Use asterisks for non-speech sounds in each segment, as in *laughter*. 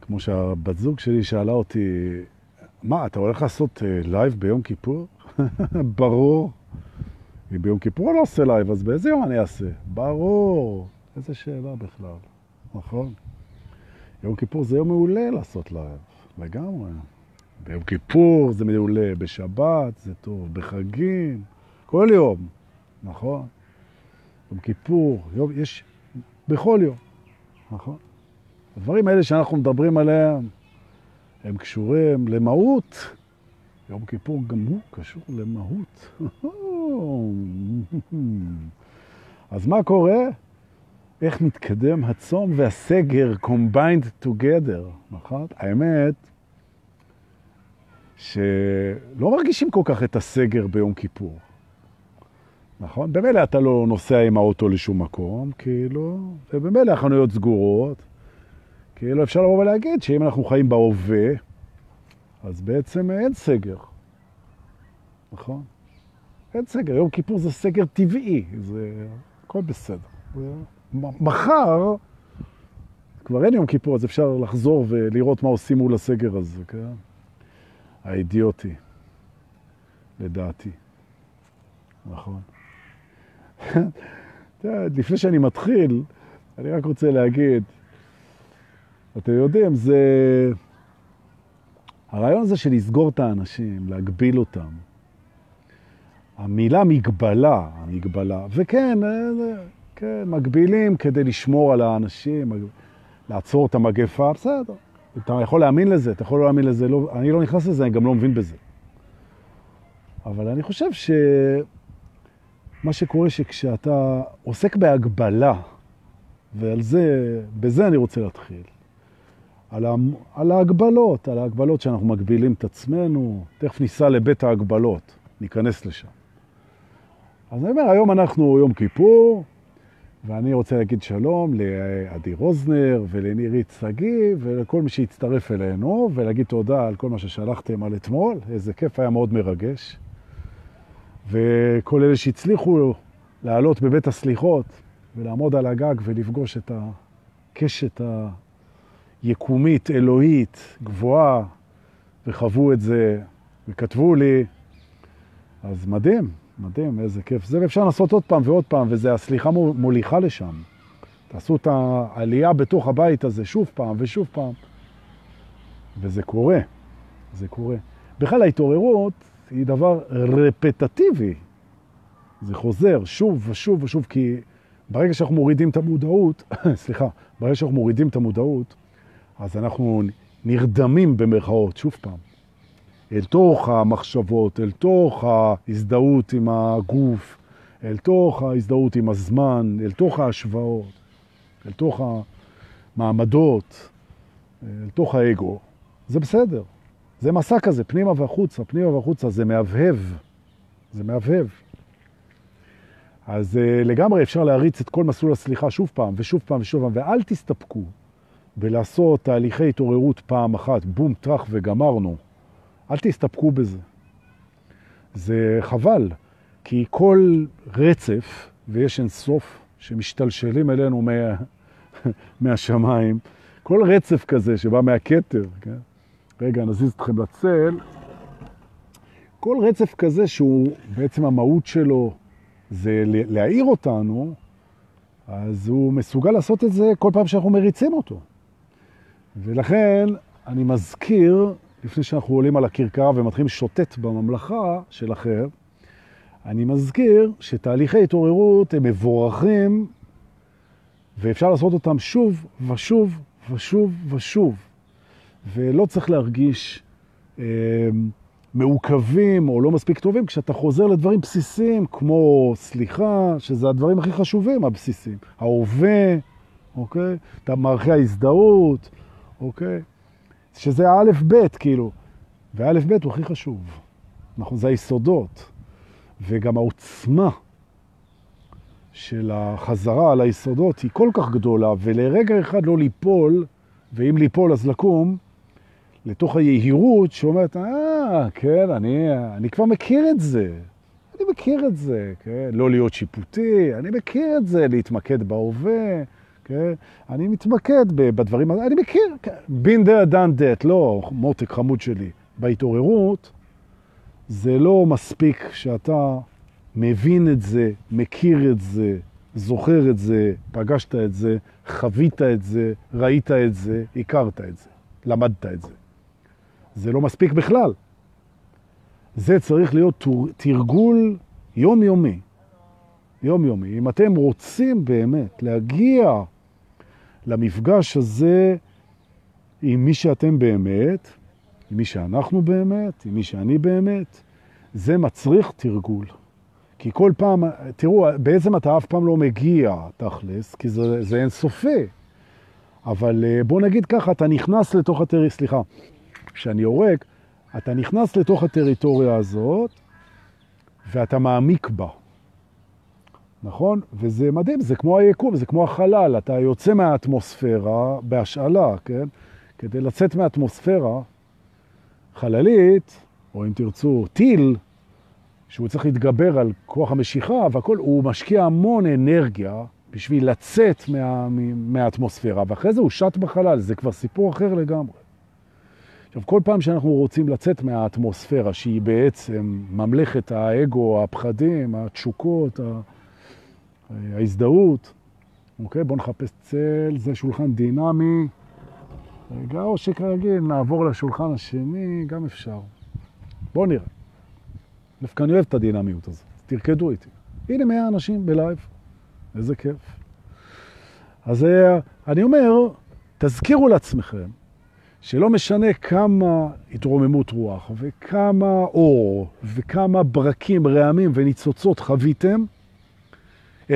כמו שהבת זוג שלי שאלה אותי, מה, אתה הולך לעשות live ביום כיפור? *laughs* ברור. אם ביום כיפור אני לא עושה live, אז באיזה יום אני אעשה? ברור. איזה שאלה בכלל, נכון? יום כיפור זה יום מעולה לעשות live, לגמרי. ביום כיפור זה מעולה, בשבת זה טוב, בחגים, כל יום, נכון? יום כיפור, יום, יש בכל יום, נכון? הדברים האלה שאנחנו מדברים עליהם, הם קשורים למהות. יום כיפור גם הוא קשור למהות. *laughs* אז מה קורה? איך מתקדם הצום והסגר combined together, נכון? האמת שלא מרגישים כל כך את הסגר ביום כיפור, נכון? במילא אתה לא נוסע עם האוטו לשום מקום, כאילו, ובמילא החנויות סגורות, כאילו אפשר לבוא ולהגיד שאם אנחנו חיים בהווה, אז בעצם אין סגר, נכון? אין סגר, יום כיפור זה סגר טבעי, זה הכל בסדר. מחר כבר אין יום כיפור, אז אפשר לחזור ולראות מה עושים מול הסגר הזה, כן? האידיוטי, לדעתי. נכון. *laughs* לפני שאני מתחיל, אני רק רוצה להגיד, אתם יודעים, זה... הרעיון הזה של לסגור את האנשים, להגביל אותם, המילה מגבלה, המגבלה, וכן, כן, מגבילים כדי לשמור על האנשים, לעצור את המגפה, בסדר. אתה יכול להאמין לזה, אתה יכול לא להאמין לזה, לא, אני לא נכנס לזה, אני גם לא מבין בזה. אבל אני חושב שמה שקורה שכשאתה עוסק בהגבלה, ועל זה, בזה אני רוצה להתחיל, על, ה, על ההגבלות, על ההגבלות שאנחנו מגבילים את עצמנו, תכף ניסע לבית ההגבלות, ניכנס לשם. אז אני אומר, היום אנחנו יום כיפור, ואני רוצה להגיד שלום לעדי רוזנר ולנירית סגי ולכל מי שהצטרף אלינו, ולהגיד תודה על כל מה ששלחתם על אתמול, איזה כיף, היה מאוד מרגש. וכל אלה שהצליחו לעלות בבית הסליחות ולעמוד על הגג ולפגוש את הקשת היקומית, אלוהית, גבוהה, וחוו את זה, וכתבו לי, אז מדהים. מדהים, איזה כיף. זה אפשר לעשות עוד פעם ועוד פעם, וזה הסליחה מוליכה לשם. תעשו את העלייה בתוך הבית הזה שוב פעם ושוב פעם. וזה קורה, זה קורה. בכלל ההתעוררות היא דבר רפטטיבי. זה חוזר שוב ושוב ושוב, כי ברגע שאנחנו מורידים את המודעות, *coughs* סליחה, ברגע שאנחנו מורידים את המודעות, אז אנחנו נרדמים במרכאות שוב פעם. אל תוך המחשבות, אל תוך ההזדהות עם הגוף, אל תוך ההזדהות עם הזמן, אל תוך ההשוואות, אל תוך המעמדות, אל תוך האגו. זה בסדר. זה מסע כזה, פנימה והחוצה, פנימה והחוצה, זה מהבהב. זה מהבהב. אז uh, לגמרי אפשר להריץ את כל מסלול הסליחה שוב פעם ושוב פעם ושוב פעם, ואל תסתפקו בלעשות תהליכי התעוררות פעם אחת, בום, טרח וגמרנו. אל תסתפקו בזה. זה חבל, כי כל רצף, ויש אין סוף, שמשתלשלים אלינו מה, *laughs* מהשמיים, כל רצף כזה שבא מהכתר, כן? רגע, נזיז אתכם לצל, כל רצף כזה שהוא בעצם המהות שלו זה להעיר אותנו, אז הוא מסוגל לעשות את זה כל פעם שאנחנו מריצים אותו. ולכן אני מזכיר לפני שאנחנו עולים על הכרכרה ומתחילים שוטט בממלכה שלכם, אני מזכיר שתהליכי התעוררות הם מבורכים, ואפשר לעשות אותם שוב ושוב ושוב ושוב. ולא צריך להרגיש אה, מעוכבים או לא מספיק טובים כשאתה חוזר לדברים בסיסיים, כמו סליחה, שזה הדברים הכי חשובים, הבסיסיים. ההווה, אוקיי? את מערכי ההזדהות, אוקיי? שזה האלף בית, כאילו. והאלף בית הוא הכי חשוב. נכון, זה היסודות. וגם העוצמה של החזרה על היסודות היא כל כך גדולה, ולרגע אחד לא ליפול, ואם ליפול אז לקום, לתוך היהירות שאומרת, אה, כן, אני, אני כבר מכיר את זה. אני מכיר את זה, כן? לא להיות שיפוטי, אני מכיר את זה, להתמקד בהווה, כן? אני מתמקד בדברים, אני מכיר, כן? been there, done that, לא, מותק חמוד שלי. בהתעוררות, זה לא מספיק שאתה מבין את זה, מכיר את זה, זוכר את זה, פגשת את זה, חווית את זה, ראית את זה, הכרת את זה, למדת את זה. זה לא מספיק בכלל. זה צריך להיות תרגול יומיומי. יומיומי. אם אתם רוצים באמת להגיע למפגש הזה עם מי שאתם באמת, עם מי שאנחנו באמת, עם מי שאני באמת, זה מצריך תרגול. כי כל פעם, תראו, בעצם אתה אף פעם לא מגיע תכלס, כי זה, זה אין סופי. אבל אה, בוא נגיד ככה, אתה נכנס לתוך הטרי... סליחה, כשאני הורג, אתה נכנס לתוך הטריטוריה הזאת, ואתה מעמיק בה. נכון? וזה מדהים, זה כמו היקום, זה כמו החלל, אתה יוצא מהאטמוספירה בהשאלה, כן? כדי לצאת מהאטמוספירה, חללית, או אם תרצו, טיל, שהוא צריך להתגבר על כוח המשיכה והכל, הוא משקיע המון אנרגיה בשביל לצאת מה, מהאטמוספירה, ואחרי זה הוא שט בחלל, זה כבר סיפור אחר לגמרי. עכשיו, כל פעם שאנחנו רוצים לצאת מהאטמוספירה, שהיא בעצם ממלכת האגו, הפחדים, התשוקות, ההזדהות, אוקיי? בואו נחפש צל, זה שולחן דינמי. רגע, או שכרגיל נעבור לשולחן השני, גם אפשר. בואו נראה. דווקא אני אוהב את הדינמיות הזאת, תרקדו איתי. הנה 100 אנשים בלייב, איזה כיף. אז אה, אני אומר, תזכירו לעצמכם שלא משנה כמה התרוממות רוח וכמה אור וכמה ברקים, רעמים וניצוצות חוויתם,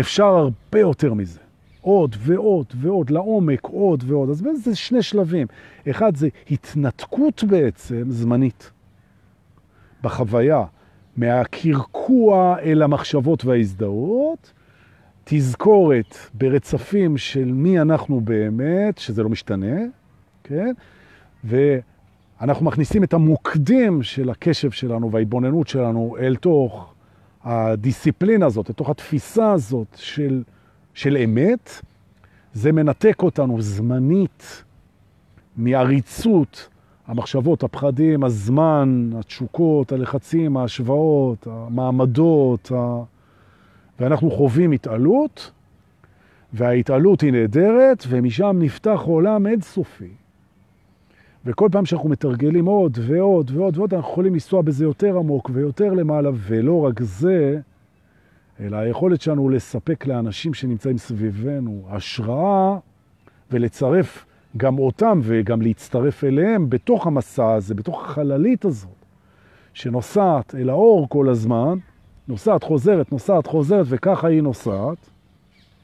אפשר הרבה יותר מזה. עוד ועוד ועוד, לעומק עוד ועוד. אז זה שני שלבים. אחד זה התנתקות בעצם זמנית בחוויה, מהקרקוע אל המחשבות וההזדהות, תזכורת ברצפים של מי אנחנו באמת, שזה לא משתנה, כן? ואנחנו מכניסים את המוקדים של הקשב שלנו וההתבוננות שלנו אל תוך הדיסציפלינה הזאת, לתוך התפיסה הזאת של, של אמת, זה מנתק אותנו זמנית מעריצות המחשבות, הפחדים, הזמן, התשוקות, הלחצים, ההשוואות, המעמדות, ה... ואנחנו חווים התעלות, וההתעלות היא נהדרת, ומשם נפתח עולם אינסופי. וכל פעם שאנחנו מתרגלים עוד ועוד ועוד ועוד, אנחנו יכולים לנסוע בזה יותר עמוק ויותר למעלה, ולא רק זה, אלא היכולת שלנו לספק לאנשים שנמצאים סביבנו השראה ולצרף גם אותם וגם להצטרף אליהם בתוך המסע הזה, בתוך החללית הזאת, שנוסעת אל האור כל הזמן, נוסעת, חוזרת, נוסעת, חוזרת, וככה היא נוסעת,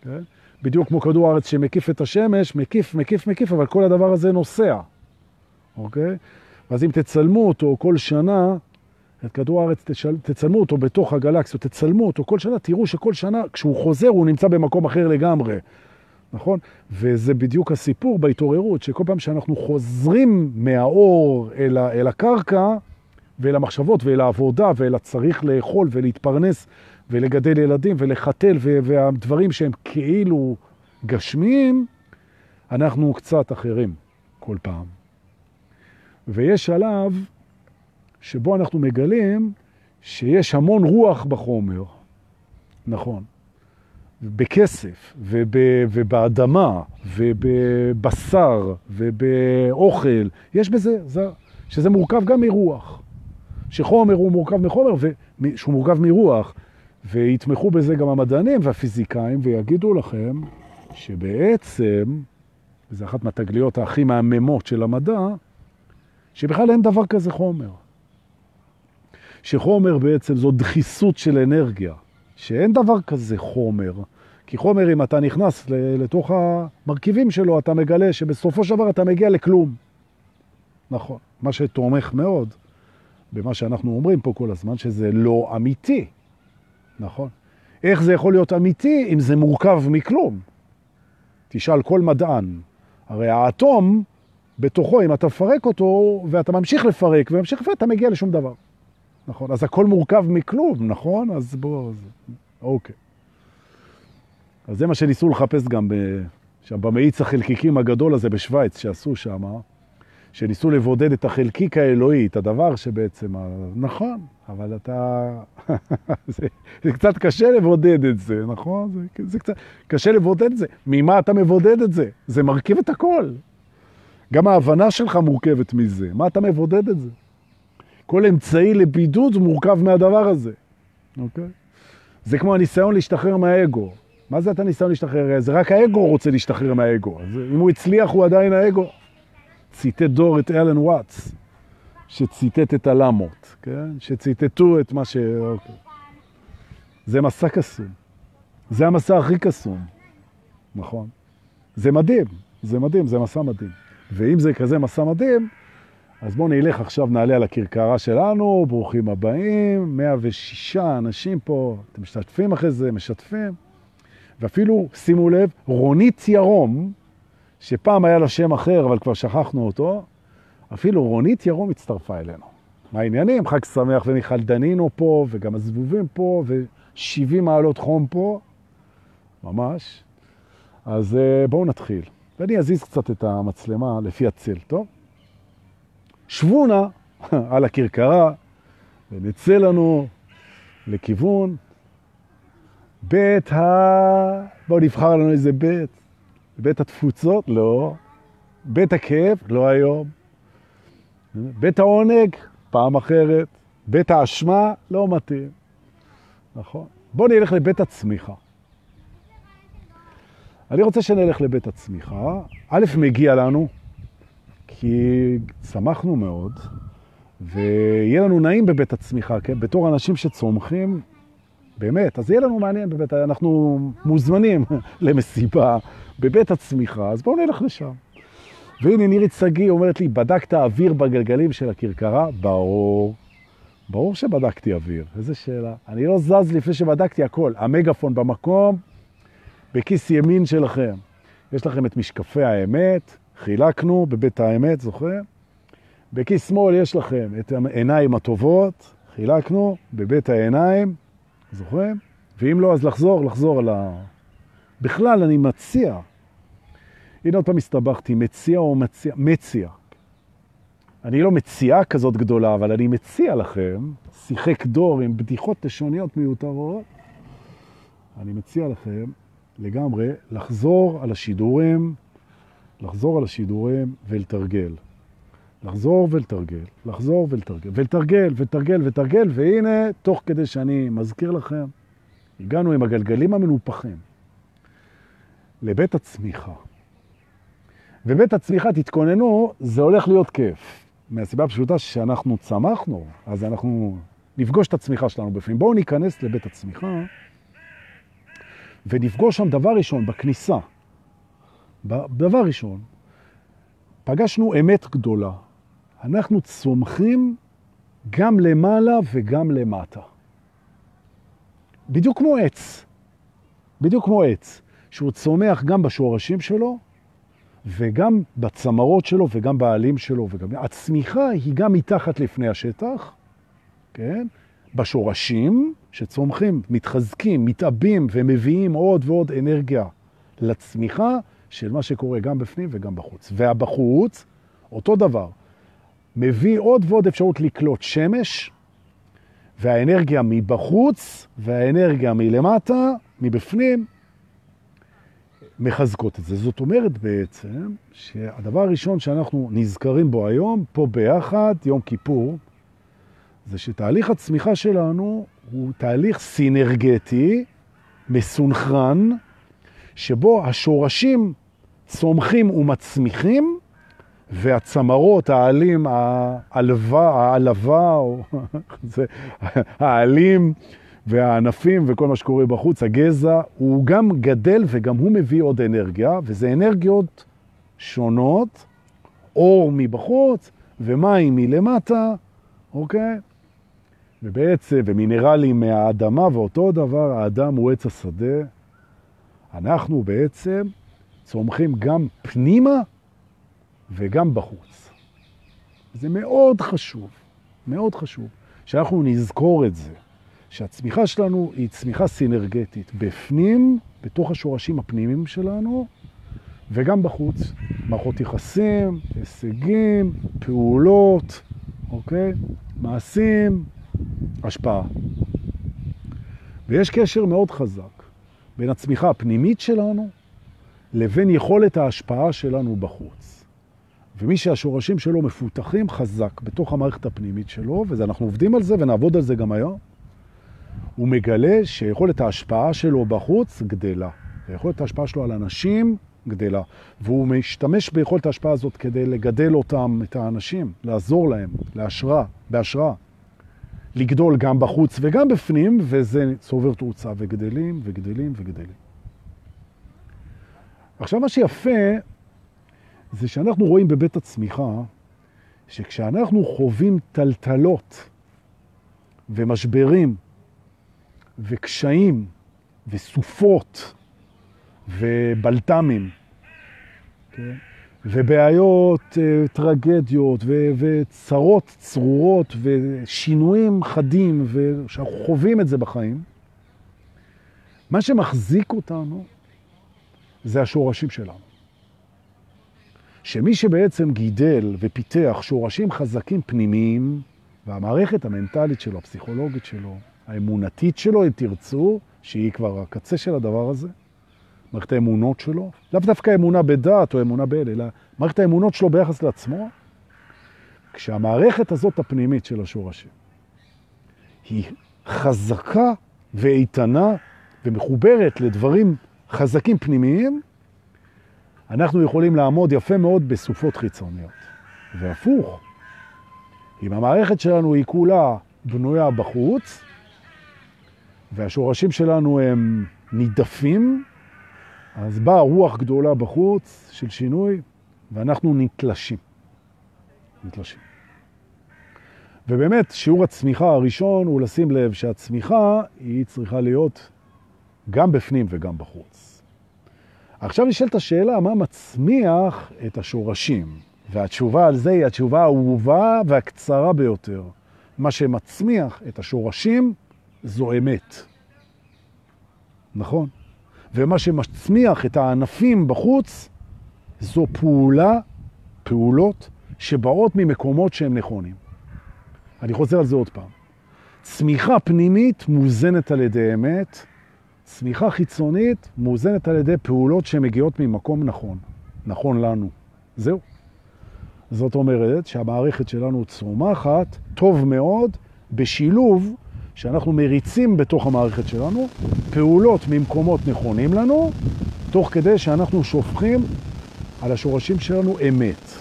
כן? בדיוק כמו כדור הארץ שמקיף את השמש, מקיף, מקיף, מקיף, אבל כל הדבר הזה נוסע. אוקיי? ואז אם תצלמו אותו כל שנה, את כדור הארץ, תשל, תצלמו אותו בתוך הגלקסיות, תצלמו אותו כל שנה, תראו שכל שנה, כשהוא חוזר, הוא נמצא במקום אחר לגמרי, נכון? וזה בדיוק הסיפור בהתעוררות, שכל פעם שאנחנו חוזרים מהאור אל, אל הקרקע, ואל המחשבות, ואל העבודה, ואל הצריך לאכול ולהתפרנס, ולגדל ילדים, ולחתל, והדברים שהם כאילו גשמיים, אנחנו קצת אחרים כל פעם. ויש שלב שבו אנחנו מגלים שיש המון רוח בחומר, נכון, בכסף וב, ובאדמה ובבשר ובאוכל, יש בזה, זה, שזה מורכב גם מרוח, שחומר הוא מורכב מחומר, שהוא מורכב מרוח, ויתמכו בזה גם המדענים והפיזיקאים ויגידו לכם שבעצם, וזו אחת מהתגליות הכי מהממות של המדע, שבכלל אין דבר כזה חומר. שחומר בעצם זו דחיסות של אנרגיה, שאין דבר כזה חומר. כי חומר, אם אתה נכנס לתוך המרכיבים שלו, אתה מגלה שבסופו של דבר אתה מגיע לכלום. נכון. מה שתומך מאוד במה שאנחנו אומרים פה כל הזמן, שזה לא אמיתי. נכון. איך זה יכול להיות אמיתי אם זה מורכב מכלום? תשאל כל מדען. הרי האטום בתוכו, אם אתה מפרק אותו, ואתה ממשיך לפרק וממשיך לפרק, אתה מגיע לשום דבר. נכון? אז הכל מורכב מכלום, נכון? אז בואו, אז... אוקיי. אז זה מה שניסו לחפש גם ב... שם במאיץ החלקיקים הגדול הזה בשוויץ שעשו שם, שניסו לבודד את החלקיק האלוהי, את הדבר שבעצם, נכון, אבל אתה, *laughs* זה, זה קצת קשה לבודד את זה, נכון? זה, זה קצת קשה לבודד את זה. ממה אתה מבודד את זה? זה מרכיב את הכל. גם ההבנה שלך מורכבת מזה. מה אתה מבודד את זה? כל אמצעי לבידוד מורכב מהדבר הזה, אוקיי? זה כמו הניסיון להשתחרר מהאגו. מה זה אתה ניסיון להשתחרר? זה רק האגו רוצה להשתחרר מהאגו. אז אם הוא הצליח, הוא עדיין האגו. ציטט דור את אלן וואטס, שציטט את הלמות, כן? שציטטו את מה ש... אוקיי. זה מסע קסום. זה המסע הכי קסום, נכון? זה מדהים, זה מדהים, זה מסע מדהים. ואם זה כזה מסע מדהים, אז בואו נלך עכשיו, נעלה על הכרכרה שלנו, ברוכים הבאים, 106 אנשים פה, אתם משתתפים אחרי זה, משתפים. ואפילו, שימו לב, רונית ירום, שפעם היה לה שם אחר, אבל כבר שכחנו אותו, אפילו רונית ירום הצטרפה אלינו. מה העניינים? חג שמח ומיכל דנינו פה, וגם הזבובים פה, ו-70 מעלות חום פה, ממש. אז uh, בואו נתחיל. ואני אזיז קצת את המצלמה לפי הצל, טוב? שבו נא *laughs* על הכרכרה ונצא לנו לכיוון בית ה... בואו נבחר לנו איזה בית. בית התפוצות? לא. בית הכאב? לא היום. בית העונג? פעם אחרת. בית האשמה? לא מתאים. נכון. בואו נלך לבית הצמיחה. אני רוצה שנלך לבית הצמיחה. א', מגיע לנו, כי צמחנו מאוד, ויהיה לנו נעים בבית הצמיחה, כן? בתור אנשים שצומחים, באמת, אז יהיה לנו מעניין בבית, אנחנו מוזמנים *laughs* למסיבה בבית הצמיחה, אז בואו נלך לשם. והנה נירית סגי אומרת לי, בדקת אוויר בגלגלים של הכרכרה? ברור. ברור שבדקתי אוויר, איזה שאלה. אני לא זז לפני שבדקתי הכל. המגפון במקום, בכיס ימין שלכם. יש לכם את משקפי האמת, חילקנו בבית האמת, זוכר? בכיס שמאל יש לכם את העיניים הטובות, חילקנו בבית העיניים, זוכרים? ואם לא, אז לחזור, לחזור על ה... בכלל, אני מציע, הנה עוד פעם הסתבכתי, מציע או מציע? מציע. אני לא מציעה כזאת גדולה, אבל אני מציע לכם, שיחק דור עם בדיחות לשוניות מיותרות, אני מציע לכם לגמרי לחזור על השידורים, לחזור על השידורים ולתרגל. לחזור ולתרגל, לחזור ולתרגל, ולתרגל, ולתרגל, ולתרגל, והנה, תוך כדי שאני מזכיר לכם, הגענו עם הגלגלים המנופחים לבית הצמיחה. ובית הצמיחה, תתכוננו, זה הולך להיות כיף. מהסיבה הפשוטה שאנחנו צמחנו, אז אנחנו נפגוש את הצמיחה שלנו בפנים. בואו ניכנס לבית הצמיחה ונפגוש שם דבר ראשון, בכניסה. דבר ראשון, פגשנו אמת גדולה. אנחנו צומחים גם למעלה וגם למטה. בדיוק כמו עץ. בדיוק כמו עץ, שהוא צומח גם בשורשים שלו, וגם בצמרות שלו, וגם בעלים שלו. וגם... הצמיחה היא גם מתחת לפני השטח, כן? בשורשים שצומחים, מתחזקים, מתאבים ומביאים עוד ועוד אנרגיה לצמיחה של מה שקורה גם בפנים וגם בחוץ. והבחוץ, אותו דבר, מביא עוד ועוד אפשרות לקלוט שמש, והאנרגיה מבחוץ והאנרגיה מלמטה, מבפנים, מחזקות את זה. זאת אומרת בעצם שהדבר הראשון שאנחנו נזכרים בו היום, פה ביחד, יום כיפור, זה שתהליך הצמיחה שלנו הוא תהליך סינרגטי, מסונכרן, שבו השורשים צומחים ומצמיחים, והצמרות, העלים, העלווה, העלווה, *laughs* העלים והענפים וכל מה שקורה בחוץ, הגזע, הוא גם גדל וגם הוא מביא עוד אנרגיה, וזה אנרגיות שונות, אור מבחוץ ומים מלמטה, אוקיי? ובעצם, ומינרלים מהאדמה, ואותו דבר, האדם הוא עץ השדה. אנחנו בעצם צומחים גם פנימה וגם בחוץ. זה מאוד חשוב, מאוד חשוב, שאנחנו נזכור את זה, שהצמיחה שלנו היא צמיחה סינרגטית, בפנים, בתוך השורשים הפנימיים שלנו, וגם בחוץ. מערכות יחסים, הישגים, פעולות, אוקיי? מעשים, השפעה. ויש קשר מאוד חזק בין הצמיחה הפנימית שלנו לבין יכולת ההשפעה שלנו בחוץ. ומי שהשורשים שלו מפותחים חזק בתוך המערכת הפנימית שלו, ואנחנו עובדים על זה ונעבוד על זה גם היום, הוא מגלה שיכולת ההשפעה שלו בחוץ גדלה. ויכולת ההשפעה שלו על אנשים גדלה. והוא משתמש ביכולת ההשפעה הזאת כדי לגדל אותם, את האנשים, לעזור להם, להשראה, בהשראה. לגדול גם בחוץ וגם בפנים, וזה צובר תאוצה, וגדלים וגדלים וגדלים. עכשיו, מה שיפה זה שאנחנו רואים בבית הצמיחה, שכשאנחנו חווים טלטלות ומשברים וקשיים וסופות ובלתמים, כן? ובעיות, אה, טרגדיות וצרות צרורות ושינויים חדים, ושאנחנו חווים את זה בחיים, מה שמחזיק אותנו זה השורשים שלנו. שמי שבעצם גידל ופיתח שורשים חזקים פנימיים, והמערכת המנטלית שלו, הפסיכולוגית שלו, האמונתית שלו, אם תרצו, שהיא כבר הקצה של הדבר הזה, מערכת האמונות שלו, לאו דווקא אמונה בדת או אמונה באל, אלא מערכת האמונות שלו ביחס לעצמו, כשהמערכת הזאת הפנימית של השורשים היא חזקה ואיתנה ומחוברת לדברים חזקים פנימיים, אנחנו יכולים לעמוד יפה מאוד בסופות חיצוניות. והפוך, אם המערכת שלנו היא כולה בנויה בחוץ, והשורשים שלנו הם נידפים, אז באה רוח גדולה בחוץ של שינוי, ואנחנו נתלשים. נתלשים. ובאמת, שיעור הצמיחה הראשון הוא לשים לב שהצמיחה היא צריכה להיות גם בפנים וגם בחוץ. עכשיו נשאלת השאלה, מה מצמיח את השורשים? והתשובה על זה היא התשובה האהובה והקצרה ביותר. מה שמצמיח את השורשים זו אמת. נכון? ומה שמצמיח את הענפים בחוץ זו פעולה, פעולות שבאות ממקומות שהם נכונים. אני חוזר על זה עוד פעם. צמיחה פנימית מוזנת על ידי אמת, צמיחה חיצונית מוזנת על ידי פעולות שמגיעות ממקום נכון, נכון לנו. זהו. זאת אומרת שהמערכת שלנו צומחת טוב מאוד בשילוב שאנחנו מריצים בתוך המערכת שלנו פעולות ממקומות נכונים לנו, תוך כדי שאנחנו שופכים על השורשים שלנו אמת.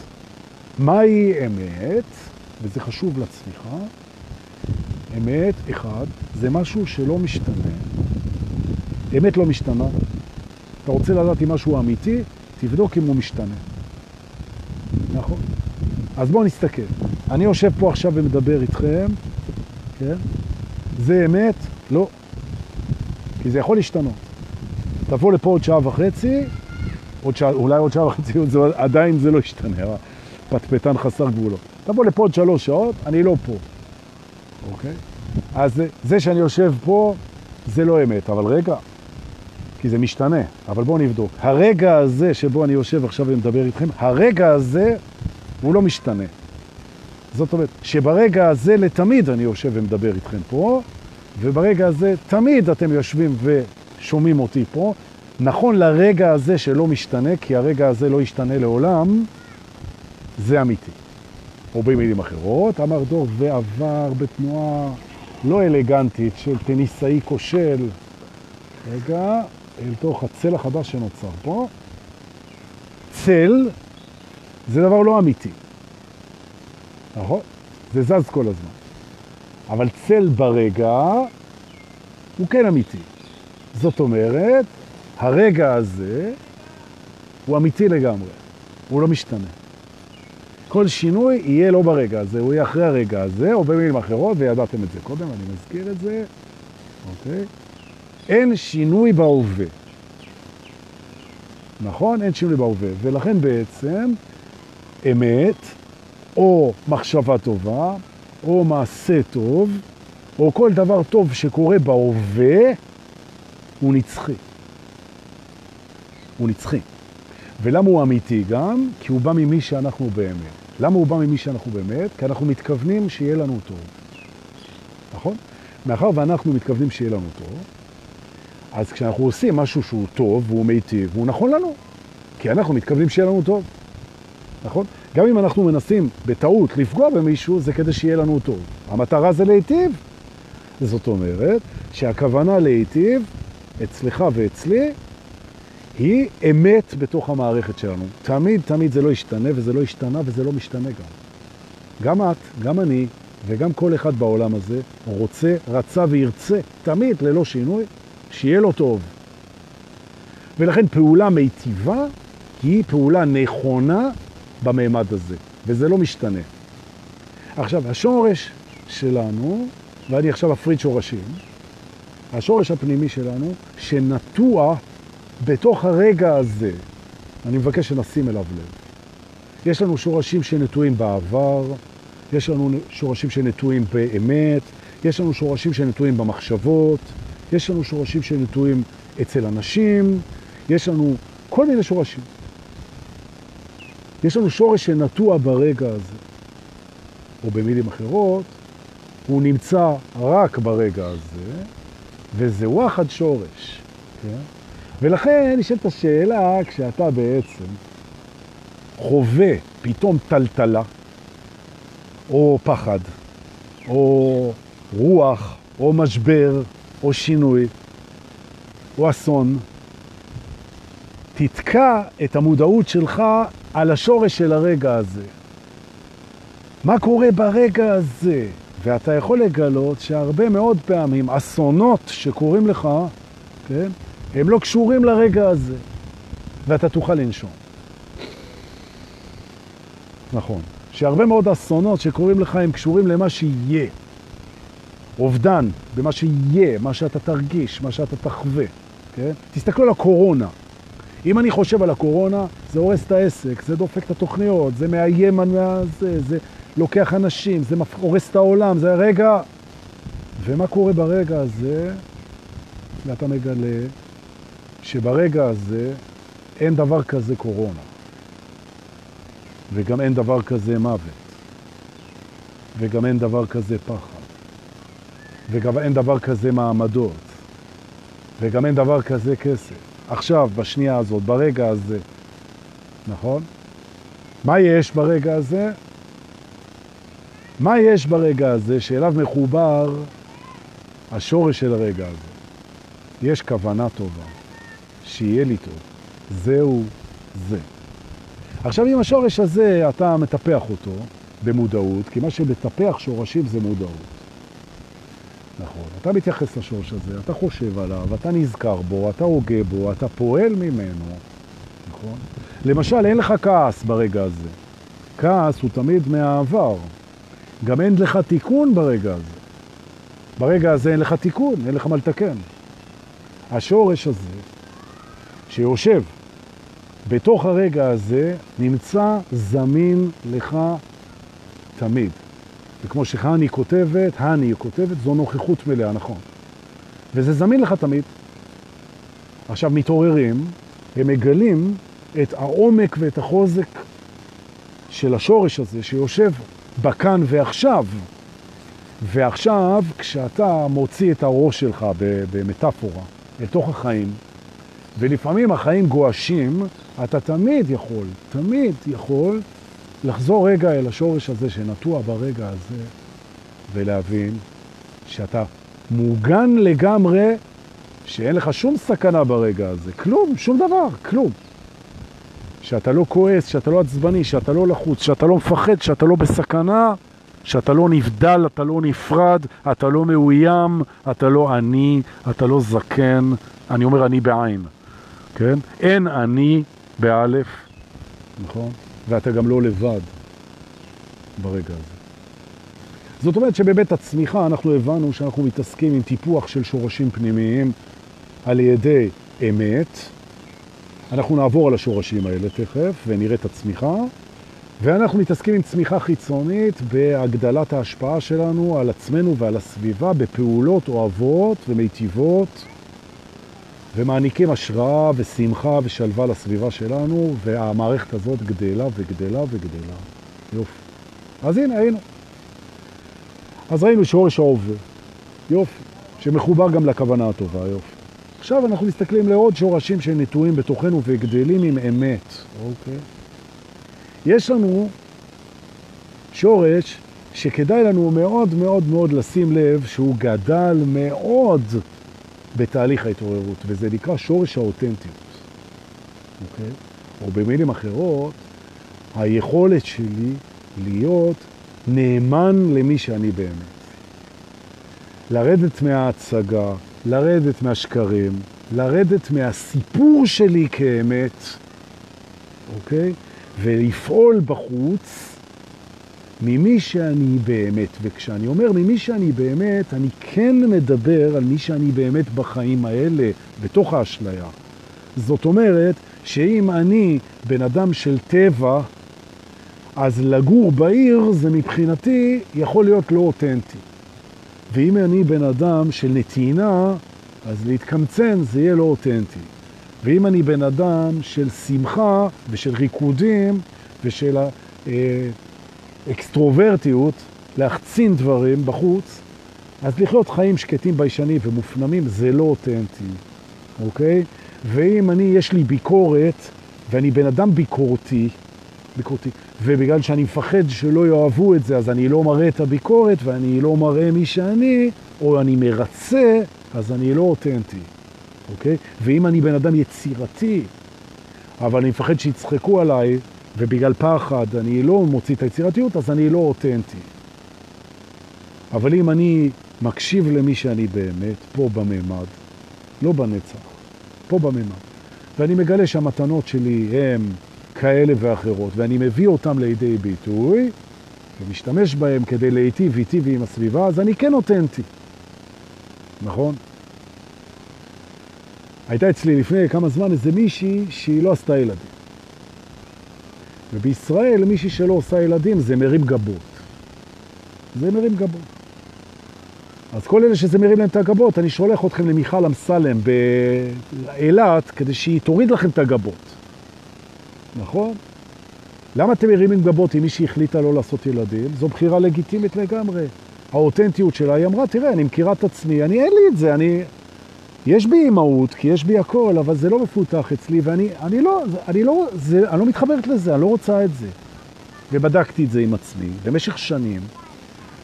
מהי אמת? וזה חשוב לצמיחה. אמת, אחד, זה משהו שלא משתנה. אמת לא משתנה. אתה רוצה לדעת אם משהו אמיתי, תבדוק אם הוא משתנה. נכון? אז בואו נסתכל. אני יושב פה עכשיו ומדבר איתכם, כן? זה אמת? לא. כי זה יכול להשתנות. תבוא לפה עוד שעה וחצי, עוד שעה, אולי עוד שעה וחצי, זה, עדיין זה לא ישתנה, פטפטן חסר גבולות. תבוא לפה עוד שלוש שעות, אני לא פה. אוקיי? אז זה, שאני יושב פה, זה לא אמת, אבל רגע, כי זה משתנה, אבל בואו נבדוק. הרגע הזה שבו אני יושב עכשיו ומדבר איתכם, הרגע הזה הוא לא משתנה. זאת אומרת, שברגע הזה לתמיד אני יושב ומדבר איתכם פה, וברגע הזה תמיד אתם יושבים ושומעים אותי פה. נכון לרגע הזה שלא משתנה, כי הרגע הזה לא ישתנה לעולם, זה אמיתי. או במילים אחרות, אמר דור, ועבר בתנועה לא אלגנטית של טניסאי כושל, רגע, אל תוך הצל החדש שנוצר פה. צל זה דבר לא אמיתי. נכון? זה זז כל הזמן. אבל צל ברגע הוא כן אמיתי. זאת אומרת, הרגע הזה הוא אמיתי לגמרי, הוא לא משתנה. כל שינוי יהיה לא ברגע הזה, הוא יהיה אחרי הרגע הזה, או במילים אחרות, וידעתם את זה קודם, אני מזכיר את זה, אוקיי? אין שינוי בהווה. נכון? אין שינוי בהווה. ולכן בעצם אמת, או מחשבה טובה, או מעשה טוב, או כל דבר טוב שקורה בהווה, הוא נצחי. הוא נצחי. ולמה הוא אמיתי גם? כי הוא בא ממי שאנחנו באמת. למה הוא בא ממי שאנחנו באמת? כי אנחנו מתכוונים שיהיה לנו טוב. נכון? מאחר ואנחנו מתכוונים שיהיה לנו טוב, אז כשאנחנו עושים משהו שהוא טוב והוא מיטיב, והוא נכון לנו, כי אנחנו מתכוונים שיהיה לנו טוב. נכון? גם אם אנחנו מנסים בטעות לפגוע במישהו, זה כדי שיהיה לנו טוב. המטרה זה להיטיב. זאת אומרת שהכוונה להיטיב אצלך ואצלי היא אמת בתוך המערכת שלנו. תמיד, תמיד זה לא ישתנה, וזה לא השתנה, וזה לא משתנה גם. גם את, גם אני, וגם כל אחד בעולם הזה רוצה, רצה וירצה, תמיד, ללא שינוי, שיהיה לו טוב. ולכן פעולה מיטיבה היא פעולה נכונה במעמד הזה, וזה לא משתנה. עכשיו, השורש שלנו, ואני עכשיו אפריד שורשים, השורש הפנימי שלנו, שנטוע בתוך הרגע הזה, אני מבקש שנשים אליו לב. יש לנו שורשים שנטועים בעבר, יש לנו שורשים שנטועים באמת, יש לנו שורשים שנטועים במחשבות, יש לנו שורשים שנטועים אצל אנשים, יש לנו כל מיני שורשים. יש לנו שורש שנטוע ברגע הזה, או במילים אחרות, הוא נמצא רק ברגע הזה, וזה וואחד שורש. כן? ולכן נשאלת השאלה, כשאתה בעצם חווה פתאום טלטלה, או פחד, או רוח, או משבר, או שינוי, או אסון, תתקע את המודעות שלך על השורש של הרגע הזה. מה קורה ברגע הזה? ואתה יכול לגלות שהרבה מאוד פעמים אסונות שקורים לך, כן, הם לא קשורים לרגע הזה, ואתה תוכל לנשום. נכון. שהרבה מאוד אסונות שקורים לך הם קשורים למה שיהיה. אובדן במה שיהיה, מה שאתה תרגיש, מה שאתה תחווה. כן? תסתכלו על הקורונה. אם אני חושב על הקורונה, זה הורס את העסק, זה דופק את התוכניות, זה מאיים על זה, זה לוקח אנשים, זה הורס את העולם, זה רגע. ומה קורה ברגע הזה? ואתה מגלה שברגע הזה אין דבר כזה קורונה, וגם אין דבר כזה מוות, וגם אין דבר כזה פחד, וגם אין דבר כזה מעמדות, וגם אין דבר כזה כסף. עכשיו, בשנייה הזאת, ברגע הזה, נכון? מה יש ברגע הזה? מה יש ברגע הזה שאליו מחובר השורש של הרגע הזה? יש כוונה טובה. שיהיה לי טוב. זהו זה. עכשיו, עם השורש הזה אתה מטפח אותו במודעות, כי מה שמטפח שורשים זה מודעות. נכון. אתה מתייחס לשורש הזה, אתה חושב עליו, אתה נזכר בו, אתה הוגה בו, אתה פועל ממנו, נכון? למשל, אין לך כעס ברגע הזה. כעס הוא תמיד מהעבר. גם אין לך תיקון ברגע הזה. ברגע הזה אין לך תיקון, אין לך מה לתקן. השורש הזה שיושב בתוך הרגע הזה, נמצא זמין לך תמיד. וכמו שחני כותבת, הני כותבת, זו נוכחות מלאה, נכון. וזה זמין לך תמיד. עכשיו, מתעוררים, הם מגלים את העומק ואת החוזק של השורש הזה שיושב בכאן ועכשיו. ועכשיו, כשאתה מוציא את הראש שלך במטאפורה אל תוך החיים, ולפעמים החיים גואשים, אתה תמיד יכול, תמיד יכול לחזור רגע אל השורש הזה שנטוע ברגע הזה, ולהבין שאתה מוגן לגמרי, שאין לך שום סכנה ברגע הזה, כלום, שום דבר, כלום. שאתה לא כועס, שאתה לא עצבני, שאתה לא לחוץ, שאתה לא מפחד, שאתה לא בסכנה, שאתה לא נבדל, אתה לא נפרד, אתה לא מאוים, אתה לא עני, אתה לא זקן, אני אומר אני בעין. כן? אין אני באלף, נכון? ואתה גם לא לבד ברגע הזה. זאת אומרת שבבית הצמיחה אנחנו הבנו שאנחנו מתעסקים עם טיפוח של שורשים פנימיים על ידי אמת. אנחנו נעבור על השורשים האלה תכף ונראה את הצמיחה, ואנחנו מתעסקים עם צמיחה חיצונית בהגדלת ההשפעה שלנו על עצמנו ועל הסביבה בפעולות אוהבות ומיטיבות ומעניקים השראה ושמחה ושלווה לסביבה שלנו והמערכת הזאת גדלה וגדלה וגדלה. יופי. אז הנה, היינו. אז ראינו שורש העובר. יופי. שמחובר גם לכוונה הטובה, יופי. עכשיו אנחנו מסתכלים לעוד שורשים שנטועים בתוכנו וגדלים עם אמת, אוקיי? יש לנו שורש שכדאי לנו מאוד מאוד מאוד לשים לב שהוא גדל מאוד בתהליך ההתעוררות, וזה נקרא שורש האותנטיות, אוקיי? או במילים אחרות, היכולת שלי להיות נאמן למי שאני באמת. לרדת מההצגה, לרדת מהשקרים, לרדת מהסיפור שלי כאמת, אוקיי? ולפעול בחוץ ממי שאני באמת. וכשאני אומר ממי שאני באמת, אני כן מדבר על מי שאני באמת בחיים האלה, בתוך האשליה. זאת אומרת שאם אני בן אדם של טבע, אז לגור בעיר זה מבחינתי יכול להיות לא אותנטי. ואם אני בן אדם של נתינה, אז להתקמצן זה יהיה לא אותנטי. ואם אני בן אדם של שמחה ושל ריקודים ושל אה, אקסטרוברטיות, להחצין דברים בחוץ, אז לחיות חיים שקטים ביישנים ומופנמים זה לא אותנטי, אוקיי? ואם אני, יש לי ביקורת, ואני בן אדם ביקורתי, ביקורתי, ובגלל שאני מפחד שלא יאהבו את זה, אז אני לא מראה את הביקורת, ואני לא מראה מי שאני, או אני מרצה, אז אני לא אותנטי, אוקיי? ואם אני בן אדם יצירתי, אבל אני מפחד שיצחקו עליי, ובגלל פחד אני לא מוציא את היצירתיות, אז אני לא אותנטי. אבל אם אני מקשיב למי שאני באמת, פה בממד, לא בנצח, פה בממד, ואני מגלה שהמתנות שלי הן כאלה ואחרות, ואני מביא אותם לידי ביטוי, ומשתמש בהם כדי להיטיב איתי ועם הסביבה, אז אני כן אותנטי. נכון? הייתה אצלי לפני כמה זמן איזה מישהי שהיא לא עשתה ילדים. ובישראל מישהי שלא עושה ילדים זה מרים גבות. זה מרים גבות. אז כל אלה שזה מרים להם את הגבות, אני שולח אתכם למיכל אמסלם באילת, כדי שהיא תוריד לכם את הגבות. נכון? למה אתם מרימים גבות אם מישהי החליטה לא לעשות ילדים? זו בחירה לגיטימית לגמרי. האותנטיות שלה, היא אמרה, תראה, אני מכירה את עצמי, אני אין לי את זה, אני... יש בי אימהות, כי יש בי הכל, אבל זה לא מפותח אצלי, ואני אני לא, אני לא, זה, אני לא מתחברת לזה, אני לא רוצה את זה. ובדקתי את זה עם עצמי במשך שנים,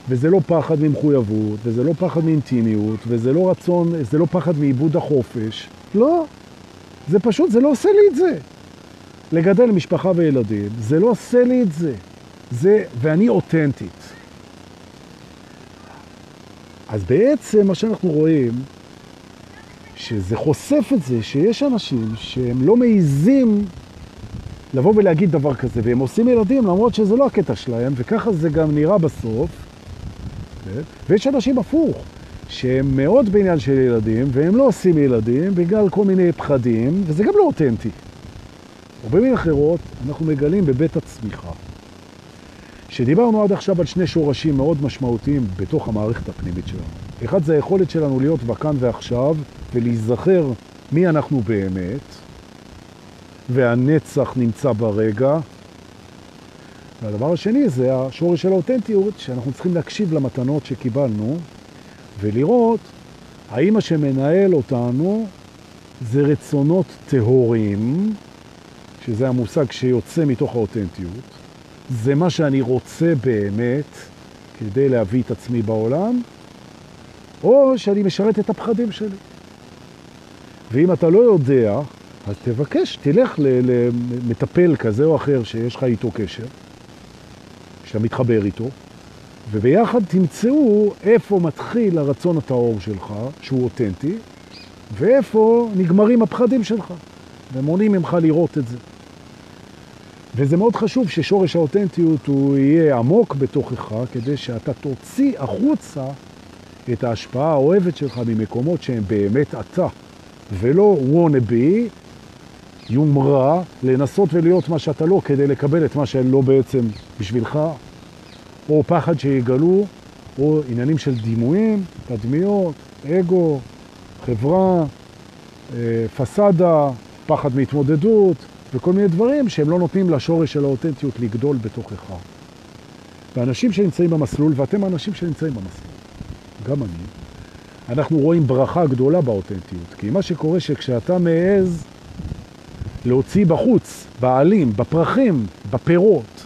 וזה לא פחד ממחויבות, וזה לא פחד מאינטימיות, וזה לא רצון, זה לא פחד מאיבוד החופש. לא, זה פשוט, זה לא עושה לי את זה. לגדל משפחה וילדים, זה לא עושה לי את זה. זה, ואני אותנטית. אז בעצם מה שאנחנו רואים, שזה חושף את זה שיש אנשים שהם לא מעיזים לבוא ולהגיד דבר כזה, והם עושים ילדים למרות שזה לא הקטע שלהם, וככה זה גם נראה בסוף. כן? ויש אנשים הפוך, שהם מאוד בעניין של ילדים, והם לא עושים ילדים בגלל כל מיני פחדים, וזה גם לא אותנטי. או במילים אחרות, אנחנו מגלים בבית הצמיחה, שדיברנו עד עכשיו על שני שורשים מאוד משמעותיים בתוך המערכת הפנימית שלנו. אחד זה היכולת שלנו להיות בכאן ועכשיו ולהיזכר מי אנחנו באמת, והנצח נמצא ברגע. והדבר השני זה השורש של האותנטיות, שאנחנו צריכים להקשיב למתנות שקיבלנו ולראות האם מה שמנהל אותנו זה רצונות טהוריים, שזה המושג שיוצא מתוך האותנטיות, זה מה שאני רוצה באמת כדי להביא את עצמי בעולם, או שאני משרת את הפחדים שלי. ואם אתה לא יודע, אז תבקש, תלך למטפל כזה או אחר שיש לך איתו קשר, שאתה מתחבר איתו, וביחד תמצאו איפה מתחיל הרצון הטהור שלך, שהוא אותנטי, ואיפה נגמרים הפחדים שלך, ומונעים ממך לראות את זה. וזה מאוד חשוב ששורש האותנטיות הוא יהיה עמוק בתוכך, כדי שאתה תוציא החוצה את ההשפעה האוהבת שלך ממקומות שהם באמת אתה, ולא wanna be, יומרה, לנסות ולהיות מה שאתה לא, כדי לקבל את מה שלא בעצם בשבילך, או פחד שיגלו, או עניינים של דימויים, תדמיות, אגו, חברה, אה, פסאדה, פחד מהתמודדות, וכל מיני דברים שהם לא נותנים לשורש של האותנטיות לגדול בתוכך. ואנשים שנמצאים במסלול, ואתם האנשים שנמצאים במסלול, גם אני, אנחנו רואים ברכה גדולה באותנטיות. כי מה שקורה שכשאתה מעז להוציא בחוץ, בעלים, בפרחים, בפירות,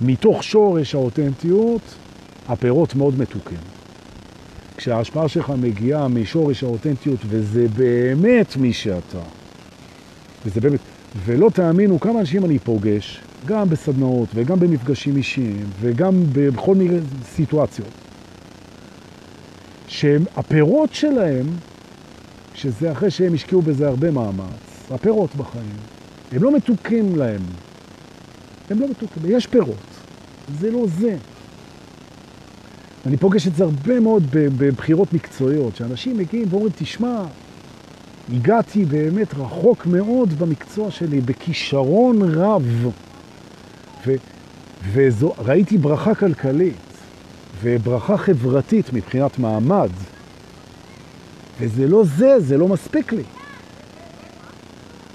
מתוך שורש האותנטיות, הפירות מאוד מתוקים. כשההשפעה שלך מגיעה משורש האותנטיות, וזה באמת מי שאתה, וזה באמת, ולא תאמינו כמה אנשים אני פוגש, גם בסדנאות וגם במפגשים אישיים וגם בכל מיני סיטואציות, שהפירות שלהם, שזה אחרי שהם השקיעו בזה הרבה מאמץ, הפירות בחיים, הם לא מתוקים להם. הם לא מתוקים, יש פירות, זה לא זה. אני פוגש את זה הרבה מאוד בבחירות מקצועיות, שאנשים מגיעים ואומרים, תשמע, הגעתי באמת רחוק מאוד במקצוע שלי, בכישרון רב, וראיתי ברכה כלכלית וברכה חברתית מבחינת מעמד, וזה לא זה, זה לא מספיק לי.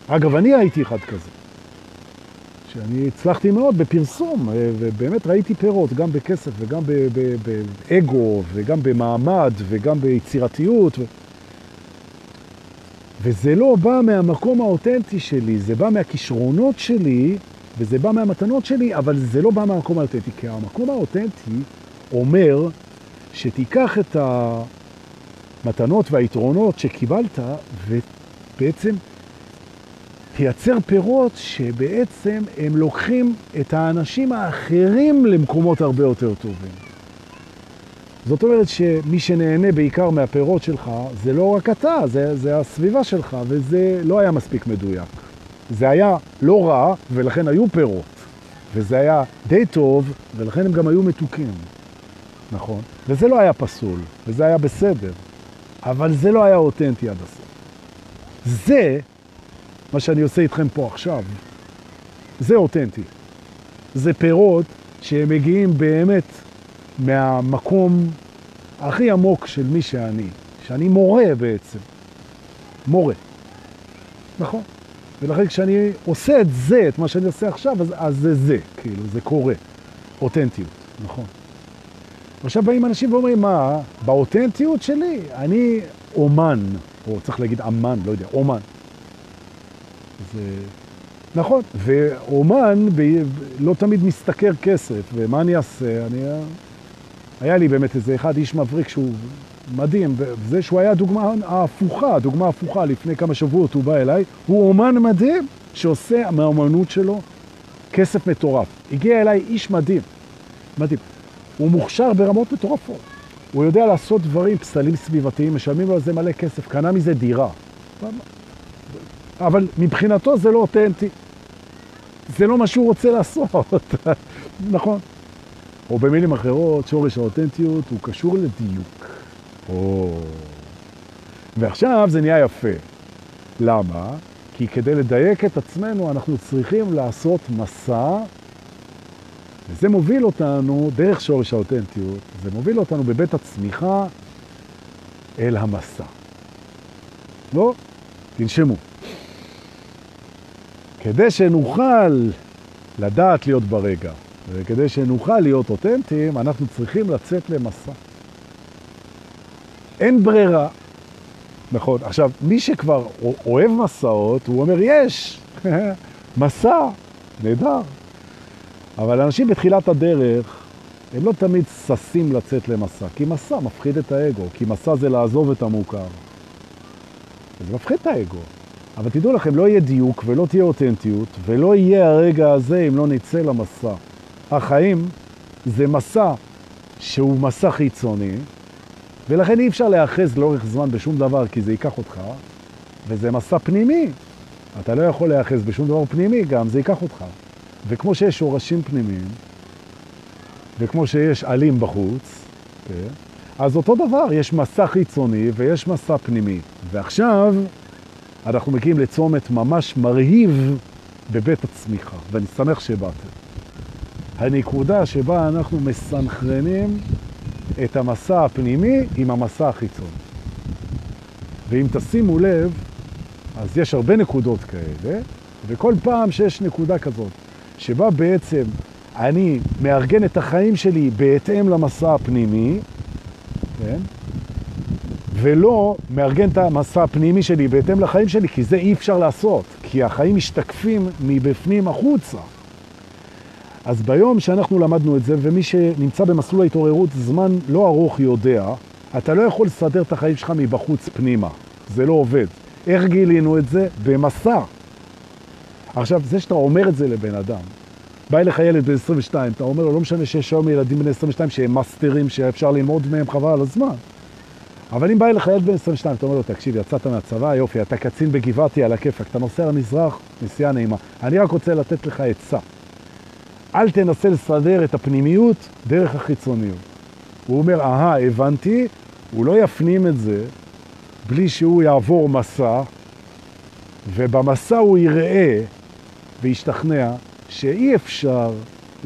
אגב, אני הייתי אחד כזה, שאני הצלחתי מאוד בפרסום, ובאמת ראיתי פירות, גם בכסף וגם באגו, וגם במעמד, וגם ביצירתיות. ו... וזה לא בא מהמקום האותנטי שלי, זה בא מהכישרונות שלי, וזה בא מהמתנות שלי, אבל זה לא בא מהמקום האותנטי, כי המקום האותנטי אומר שתיקח את המתנות והיתרונות שקיבלת, ובעצם תייצר פירות שבעצם הם לוקחים את האנשים האחרים למקומות הרבה יותר טובים. זאת אומרת שמי שנהנה בעיקר מהפירות שלך זה לא רק אתה, זה, זה הסביבה שלך, וזה לא היה מספיק מדויק. זה היה לא רע, ולכן היו פירות. וזה היה די טוב, ולכן הם גם היו מתוקים. נכון? וזה לא היה פסול, וזה היה בסדר. אבל זה לא היה אותנטי עד הסוף. זה מה שאני עושה איתכם פה עכשיו. זה אותנטי. זה פירות שהם מגיעים באמת מהמקום הכי עמוק של מי שאני, שאני מורה בעצם. מורה. נכון. ולכן כשאני עושה את זה, את מה שאני עושה עכשיו, אז, אז זה זה, כאילו, זה קורה. אותנטיות, נכון. עכשיו באים אנשים ואומרים, מה, באותנטיות שלי, אני אומן, או צריך להגיד אמן, לא יודע, אומן. זה... נכון, ואומן ב... לא תמיד מסתכר כסף, ומה אני אעשה? אני... היה לי באמת איזה אחד איש מבריק שהוא מדהים, וזה שהוא היה דוגמה ההפוכה, דוגמה הפוכה, לפני כמה שבועות הוא בא אליי, הוא אומן מדהים שעושה מהאומנות שלו כסף מטורף. הגיע אליי איש מדהים, מדהים. הוא מוכשר ברמות מטורפות. הוא יודע לעשות דברים, פסלים סביבתיים, משלמים לו על זה מלא כסף, קנה מזה דירה. אבל מבחינתו זה לא אותנטי. זה לא מה שהוא רוצה לעשות, *laughs* נכון? או במילים אחרות, שורש האותנטיות הוא קשור לדיוק. או... ועכשיו זה נהיה יפה. למה? כי כדי לדייק את עצמנו אנחנו צריכים לעשות מסע, וזה מוביל אותנו, דרך שורש האותנטיות, זה מוביל אותנו בבית הצמיחה אל המסע. לא? תנשמו. כדי שנוכל לדעת להיות ברגע, וכדי שנוכל להיות אותנטיים, אנחנו צריכים לצאת למסע. אין ברירה. נכון. עכשיו, מי שכבר אוהב מסעות, הוא אומר, יש, *laughs* מסע, נהדר. אבל אנשים בתחילת הדרך, הם לא תמיד ששים לצאת למסע, כי מסע מפחיד את האגו, כי מסע זה לעזוב את המוכר. זה מפחיד את האגו. אבל תדעו לכם, לא יהיה דיוק ולא תהיה אותנטיות, ולא יהיה הרגע הזה אם לא נצא למסע. החיים זה מסע שהוא מסע חיצוני, ולכן אי אפשר להאחז לאורך זמן בשום דבר, כי זה ייקח אותך, וזה מסע פנימי. אתה לא יכול להאחז בשום דבר פנימי גם, זה ייקח אותך. וכמו שיש שורשים פנימיים, וכמו שיש עלים בחוץ, כן? אז אותו דבר, יש מסע חיצוני ויש מסע פנימי. ועכשיו אנחנו מגיעים לצומת ממש מרהיב בבית הצמיחה, ואני שמח שבאתם. הנקודה שבה אנחנו מסנכרנים את המסע הפנימי עם המסע החיצון. ואם תשימו לב, אז יש הרבה נקודות כאלה, וכל פעם שיש נקודה כזאת, שבה בעצם אני מארגן את החיים שלי בהתאם למסע הפנימי, כן? ולא מארגן את המסע הפנימי שלי בהתאם לחיים שלי, כי זה אי אפשר לעשות, כי החיים משתקפים מבפנים החוצה. אז ביום שאנחנו למדנו את זה, ומי שנמצא במסלול ההתעוררות זמן לא ארוך יודע, אתה לא יכול לסדר את החיים שלך מבחוץ פנימה. זה לא עובד. איך גילינו את זה? במסע. עכשיו, זה שאתה אומר את זה לבן אדם, בא אליך ילד בן 22, אתה אומר לו, לא משנה שיש היום ילדים בני 22 שהם מאסטרים, שאפשר ללמוד מהם חבל על הזמן. אבל אם בא אליך ילד בן 22, אתה אומר לו, תקשיב, יצאת מהצבא, יופי, אתה קצין בגבעתי על הכיפק, אתה נוסע למזרח, נסיעה נעימה. אני רק רוצה לתת לך עצה. אל תנסה לסדר את הפנימיות דרך החיצוניות. הוא אומר, אהה, הבנתי, הוא לא יפנים את זה בלי שהוא יעבור מסע, ובמסע הוא יראה וישתכנע שאי אפשר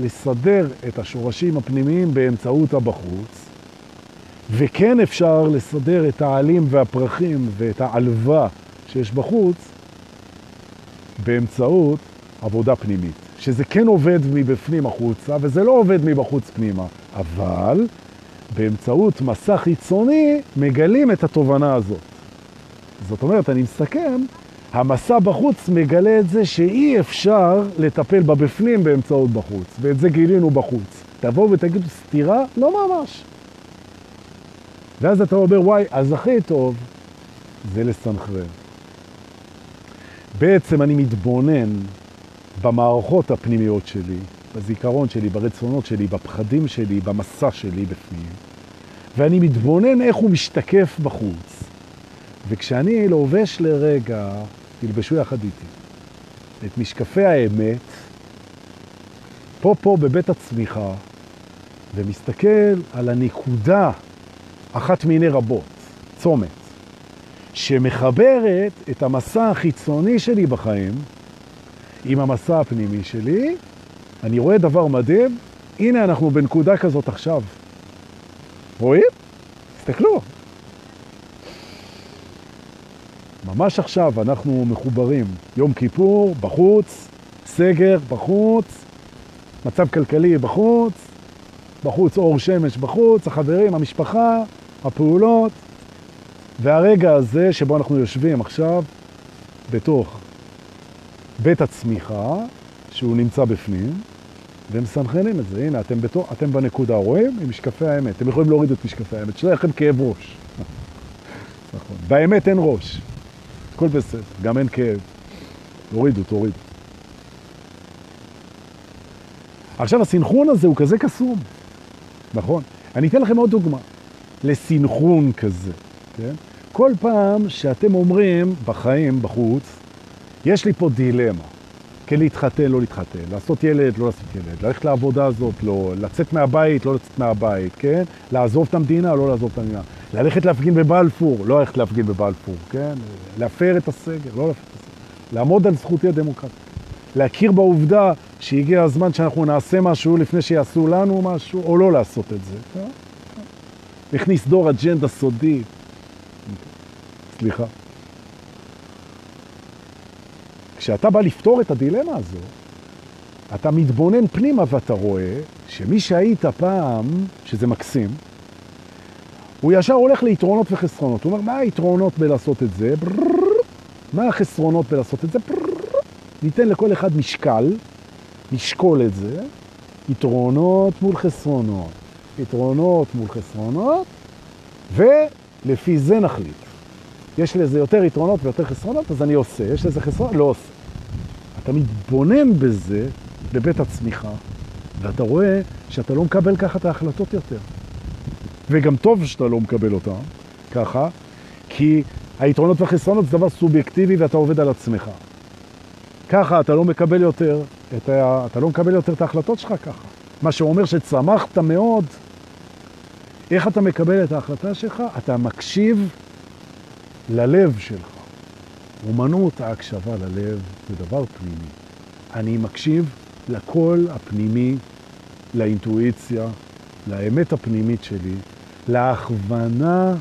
לסדר את השורשים הפנימיים באמצעות הבחוץ, וכן אפשר לסדר את העלים והפרחים ואת העלווה שיש בחוץ באמצעות עבודה פנימית. שזה כן עובד מבפנים החוצה, וזה לא עובד מבחוץ פנימה. אבל באמצעות מסע חיצוני מגלים את התובנה הזאת. זאת אומרת, אני מסכם, המסע בחוץ מגלה את זה שאי אפשר לטפל בבפנים באמצעות בחוץ, ואת זה גילינו בחוץ. תבואו ותגידו סתירה? לא ממש. ואז אתה אומר, וואי, אז הכי טוב זה לסנכרן. בעצם אני מתבונן במערכות הפנימיות שלי, בזיכרון שלי, ברצונות שלי, בפחדים שלי, במסע שלי בפנים, ואני מתבונן איך הוא משתקף בחוץ. וכשאני לובש לרגע, תלבשו יחד איתי, את משקפי האמת, פה פה בבית הצמיחה, ומסתכל על הנקודה, אחת מיני רבות, צומת, שמחברת את המסע החיצוני שלי בחיים עם המסע הפנימי שלי, אני רואה דבר מדהים, הנה אנחנו בנקודה כזאת עכשיו. רואים? תסתכלו. ממש עכשיו אנחנו מחוברים. יום כיפור, בחוץ, סגר, בחוץ, מצב כלכלי בחוץ, בחוץ אור שמש בחוץ, החברים, המשפחה, הפעולות, והרגע הזה שבו אנחנו יושבים עכשיו בתוך בית הצמיחה, שהוא נמצא בפנים, ומסנכרנים את זה. הנה, אתם, בתור, אתם בנקודה, רואים? עם משקפי האמת. אתם יכולים להוריד את משקפי האמת, שלא לכם כאב ראש. *laughs* נכון. באמת אין ראש. הכל בסדר, גם אין כאב. תורידו, תורידו. עכשיו, הסינכרון הזה הוא כזה קסום, נכון? אני אתן לכם עוד דוגמה לסינכרון כזה, כן? כל פעם שאתם אומרים בחיים, בחוץ, יש לי פה דילמה. כן להתחתן, לא להתחתן, לעשות ילד, לא לעשות ילד, ללכת לעבודה הזאת, לא, לצאת מהבית, לא לצאת מהבית, כן? לעזוב את המדינה, לא לעזוב את המדינה. ללכת להפגין בבלפור, לא ללכת להפגין בבלפור, כן? להפר את הסגר, לא להפר את הסגר. לעמוד על זכותי הדמוקרטית. להכיר בעובדה שהגיע הזמן שאנחנו נעשה משהו לפני שיעשו לנו משהו, או לא לעשות את זה. כן? הכניס דור אג'נדה סודית. סליחה. כשאתה בא לפתור את הדילמה הזו, אתה מתבונן פנימה ואתה רואה שמי שהיית פעם, שזה מקסים, הוא ישר הולך ליתרונות וחסרונות. הוא אומר, מה היתרונות בלעשות את זה? מה החסרונות בלעשות את זה? ניתן לכל אחד משקל, נשקול את זה, יתרונות מול חסרונות, יתרונות מול חסרונות, ולפי זה נחליט. יש לזה יותר יתרונות ויותר חסרונות, אז אני עושה. יש לזה חסרונות, לא עושה. אתה מתבונן בזה, בבית הצמיחה, ואתה רואה שאתה לא מקבל ככה את ההחלטות יותר. וגם טוב שאתה לא מקבל אותן ככה, כי היתרונות והחסרונות זה דבר סובייקטיבי ואתה עובד על עצמך. ככה אתה לא מקבל יותר את, ה... אתה לא מקבל יותר את ההחלטות שלך ככה. מה שאומר שצמחת מאוד. איך אתה מקבל את ההחלטה שלך? אתה מקשיב ללב שלך. אומנות ההקשבה ללב זה דבר פנימי. אני מקשיב לקול הפנימי, לאינטואיציה, לאמת הפנימית שלי, להכוונה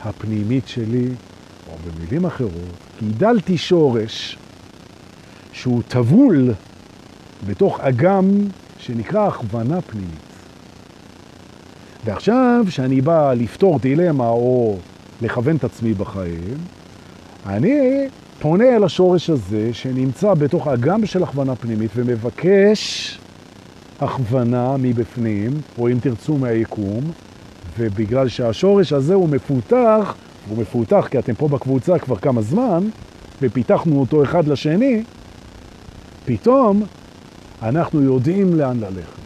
הפנימית שלי, או במילים אחרות, גידלתי שורש שהוא טבול בתוך אגם שנקרא הכוונה פנימית. ועכשיו, כשאני בא לפתור דילמה או לכוון את עצמי בחיים, אני פונה אל השורש הזה שנמצא בתוך אגם של הכוונה פנימית ומבקש הכוונה מבפנים, או אם תרצו מהיקום, ובגלל שהשורש הזה הוא מפותח, הוא מפותח כי אתם פה בקבוצה כבר כמה זמן, ופיתחנו אותו אחד לשני, פתאום אנחנו יודעים לאן ללכת.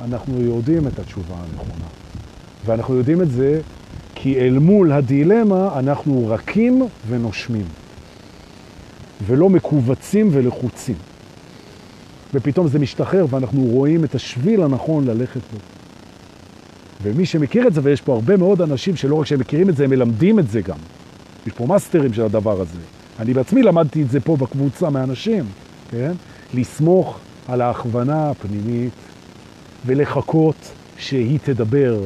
אנחנו יודעים את התשובה הנכונה. ואנחנו יודעים את זה כי אל מול הדילמה אנחנו רכים ונושמים, ולא מקובצים ולחוצים. ופתאום זה משתחרר ואנחנו רואים את השביל הנכון ללכת בו. ומי שמכיר את זה, ויש פה הרבה מאוד אנשים שלא רק שהם מכירים את זה, הם מלמדים את זה גם. יש פה מאסטרים של הדבר הזה. אני בעצמי למדתי את זה פה בקבוצה מאנשים, כן? לסמוך על ההכוונה הפנימית ולחכות שהיא תדבר.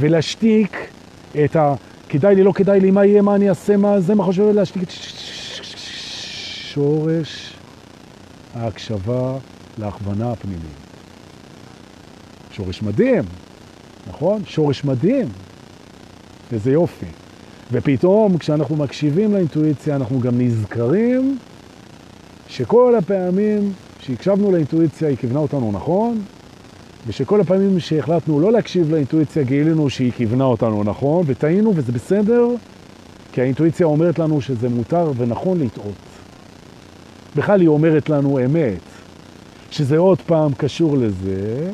ולהשתיק את ה... כדאי לי, לא כדאי לי, מה יהיה, מה אני אעשה, מה זה, מה חושב, להשתיק את שורש ההקשבה להכוונה הפנימית. שורש מדהים, נכון? שורש מדהים. איזה יופי. ופתאום כשאנחנו מקשיבים לאינטואיציה אנחנו גם נזכרים שכל הפעמים שהקשבנו לאינטואיציה היא כיוונה אותנו נכון, ושכל הפעמים שהחלטנו לא להקשיב לאינטואיציה גילינו שהיא כיוונה אותנו נכון, וטעינו וזה בסדר, כי האינטואיציה אומרת לנו שזה מותר ונכון לטעות. בכלל היא אומרת לנו אמת, שזה עוד פעם קשור לזה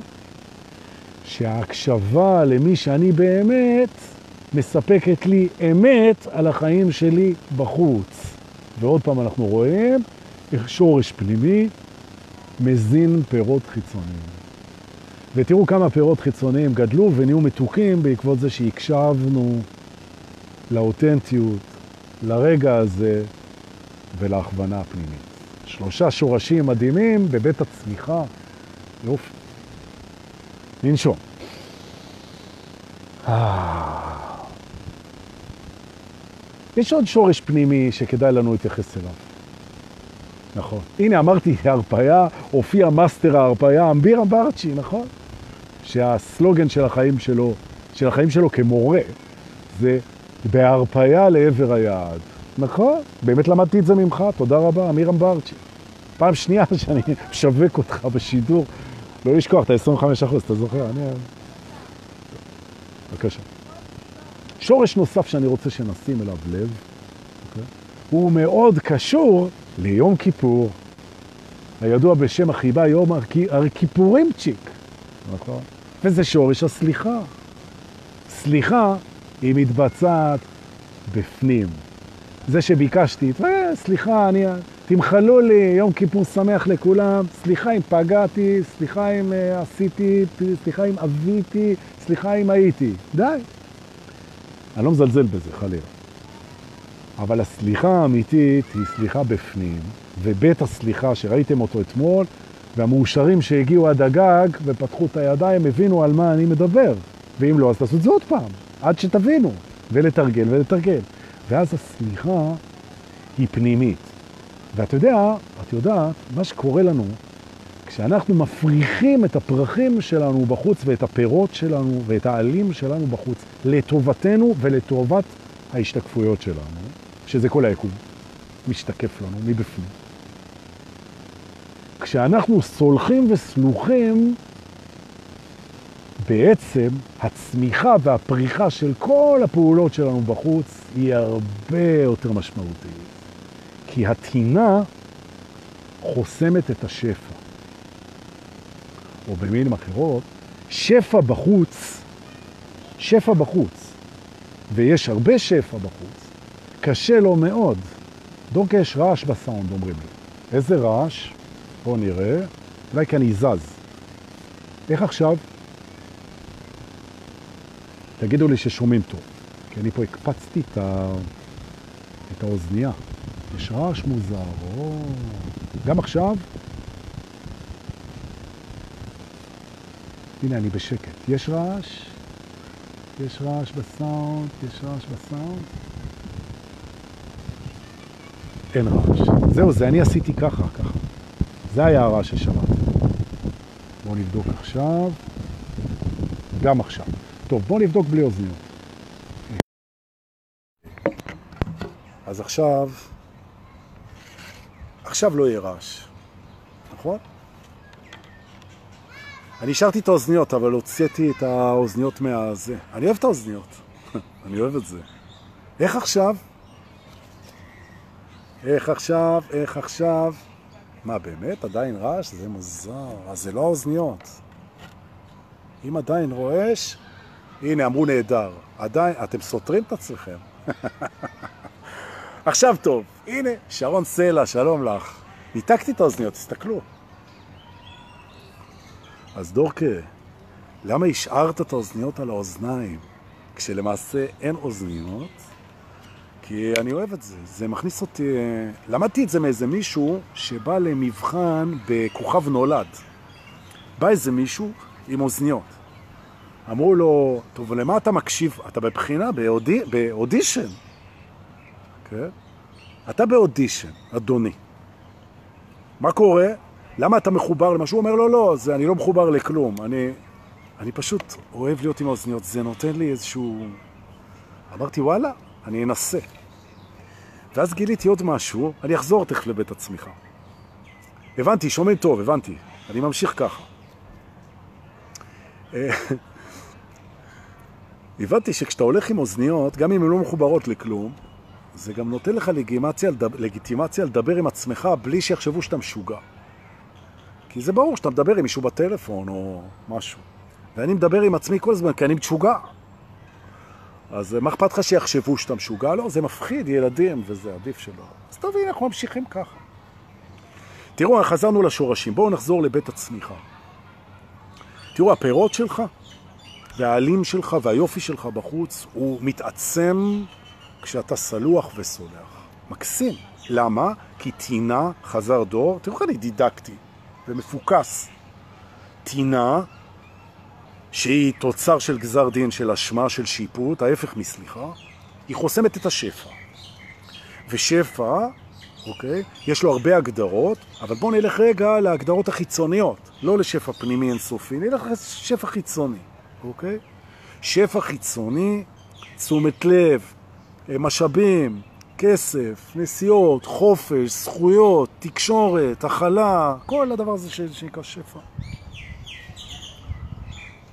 שההקשבה למי שאני באמת מספקת לי אמת על החיים שלי בחוץ. ועוד פעם אנחנו רואים איך שורש פנימי מזין פירות חיצוניים. ותראו כמה פירות חיצוניים גדלו ונהיו מתוקים בעקבות זה שהקשבנו לאותנטיות, לרגע הזה ולהכוונה הפנימית. שלושה שורשים מדהימים בבית הצמיחה. יופי. ננשום. יש עוד שורש פנימי שכדאי לנו להתייחס אליו. נכון. הנה, אמרתי, הרפאיה, הופיע מאסטר ההרפאיה, אמביר אברצ'י, נכון? שהסלוגן של החיים שלו, של החיים שלו כמורה, זה בהרפאיה לעבר היעד. נכון, באמת למדתי את זה ממך, תודה רבה, אמיר אמברצ'י. פעם שנייה *laughs* שאני משווק אותך בשידור, לא לשכוח את ה-25%, אתה זוכר? אני... בבקשה. שורש נוסף שאני רוצה שנשים אליו לב, okay? אוקיי? הוא מאוד קשור ליום כיפור, הידוע בשם החיבה יום הכיפורים צ'יק, נכון? וזה שורש הסליחה. סליחה היא מתבצעת בפנים. זה שביקשתי, סליחה, אני, תמחלו לי, יום כיפור שמח לכולם, סליחה אם פגעתי, סליחה אם uh, עשיתי, סליחה אם אביתי, סליחה אם הייתי. די. אני לא מזלזל בזה, חלילה. אבל הסליחה האמיתית היא סליחה בפנים, ובית הסליחה שראיתם אותו אתמול, והמאושרים שהגיעו עד הגג ופתחו את הידיים הבינו על מה אני מדבר. ואם לא, אז תעשו את זה עוד פעם, עד שתבינו, ולתרגל ולתרגל. ואז הסליחה היא פנימית. ואתה יודע, את יודעת, מה שקורה לנו, כשאנחנו מפריחים את הפרחים שלנו בחוץ ואת הפירות שלנו ואת העלים שלנו בחוץ לטובתנו ולטובת ההשתקפויות שלנו, שזה כל היקום, משתקף לנו מבפנים. כשאנחנו סולחים וסלוחים, בעצם הצמיחה והפריחה של כל הפעולות שלנו בחוץ היא הרבה יותר משמעותית. כי התינה חוסמת את השפע. או במילים אחרות, שפע בחוץ, שפע בחוץ, ויש הרבה שפע בחוץ, קשה לו מאוד. דווקא יש רעש בסאונד, אומרים לי. איזה רעש? בואו נראה. אולי כי אני זז. איך עכשיו? תגידו לי ששומעים טוב, כי אני פה הקפצתי את, ה... את האוזנייה. יש רעש מוזר, או... גם עכשיו? הנה, אני בשקט. יש רעש? יש רעש בסאונד? יש רעש בסאונד? אין רעש. זהו, זה אני עשיתי ככה, ככה. זה היה הרעש ששמעתי. בואו נבדוק עכשיו. גם עכשיו. טוב, בואו נבדוק בלי אוזניות. אז עכשיו, עכשיו לא יהיה רעש, נכון? אני השארתי את האוזניות, אבל הוצאתי את האוזניות מהזה. אני אוהב את האוזניות, *laughs* אני אוהב את זה. איך עכשיו? איך עכשיו? איך עכשיו? מה, באמת? עדיין רעש? זה מוזר. אז זה לא האוזניות. אם עדיין רועש, הנה, אמרו נהדר. עדיין, אתם סותרים את עצמכם. *laughs* עכשיו טוב, הנה, שרון סלע, שלום לך. ניתקתי את האוזניות, תסתכלו. אז דורקה, למה השארת את האוזניות על האוזניים, כשלמעשה אין אוזניות? כי אני אוהב את זה, זה מכניס אותי... למדתי את זה מאיזה מישהו שבא למבחן בכוכב נולד. בא איזה מישהו עם אוזניות. אמרו לו, טוב, למה אתה מקשיב? אתה בבחינה, באודי, באודישן. כן? אתה באודישן, אדוני. מה קורה? למה אתה מחובר למשהו? הוא אומר, לא, לא, זה, אני לא מחובר לכלום. אני, אני פשוט אוהב להיות עם האוזניות. זה נותן לי איזשהו... אמרתי, וואלה, אני אנסה. ואז גיליתי עוד משהו, אני אחזור תכף לבית הצמיחה. הבנתי, שומעים טוב, הבנתי. אני ממשיך ככה. הבנתי שכשאתה הולך עם אוזניות, גם אם הן לא מחוברות לכלום, זה גם נותן לך לגיטימציה, לגיטימציה לדבר עם עצמך בלי שיחשבו שאתה משוגע. כי זה ברור שאתה מדבר עם מישהו בטלפון או משהו. ואני מדבר עם עצמי כל הזמן, כי אני משוגע. אז מה אכפת לך שיחשבו שאתה משוגע? לא, זה מפחיד, ילדים, וזה עדיף שלא. אז טוב, הנה, אנחנו ממשיכים ככה. תראו, חזרנו לשורשים. בואו נחזור לבית הצמיחה. תראו, הפירות שלך והעלים שלך והיופי שלך בחוץ הוא מתעצם כשאתה סלוח וסולח. מקסים. למה? כי תינה, חזר דור, תראו איך אני דידקטי ומפוקס. תינה, שהיא תוצר של גזר דין, של אשמה, של שיפוט, ההפך מסליחה, היא חוסמת את השפע. ושפע, אוקיי, יש לו הרבה הגדרות, אבל בואו נלך רגע להגדרות החיצוניות, לא לשפע פנימי אינסופי, נלך לשפע חיצוני, אוקיי? שפע חיצוני, תשומת לב, משאבים, כסף, נסיעות, חופש, זכויות, תקשורת, הכלה, כל הדבר הזה שנקרא שפע.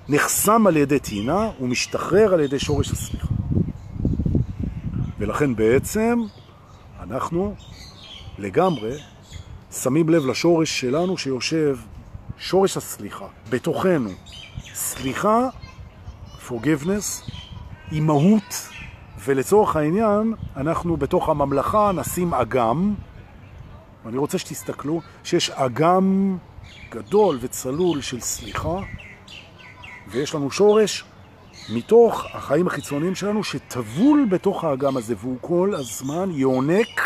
נחסם על ידי תינה ומשתחרר על ידי שורש הסליחה. ולכן בעצם אנחנו לגמרי שמים לב לשורש שלנו שיושב, שורש הסליחה, בתוכנו. סליחה, forgiveness, היא מהות ולצורך העניין, אנחנו בתוך הממלכה נשים אגם, ואני רוצה שתסתכלו שיש אגם גדול וצלול של סליחה, ויש לנו שורש מתוך החיים החיצוניים שלנו שטבול בתוך האגם הזה, והוא כל הזמן יונק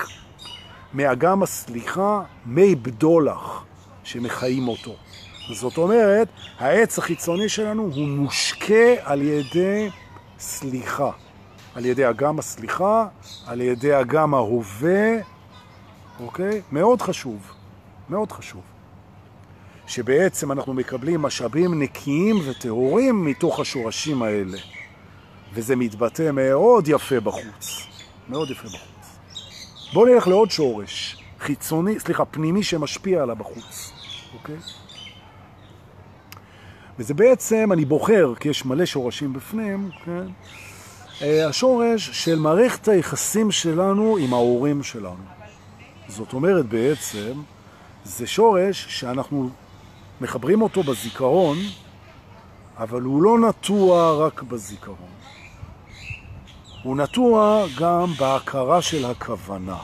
מאגם הסליחה מי בדולח שמחיים אותו. זאת אומרת, העץ החיצוני שלנו הוא מושקה על ידי סליחה. על ידי אגם הסליחה, על ידי אגם ההווה, אוקיי? מאוד חשוב, מאוד חשוב. שבעצם אנחנו מקבלים משאבים נקיים וטהורים מתוך השורשים האלה. וזה מתבטא מאוד יפה בחוץ. מאוד יפה בחוץ. בואו נלך לעוד שורש, חיצוני, סליחה, פנימי שמשפיע על הבחוץ, אוקיי? וזה בעצם, אני בוחר, כי יש מלא שורשים בפנים, כן? אה, השורש של מערכת היחסים שלנו עם ההורים שלנו. זאת אומרת בעצם, זה שורש שאנחנו מחברים אותו בזיכרון, אבל הוא לא נטוע רק בזיכרון. הוא נטוע גם בהכרה של הכוונה.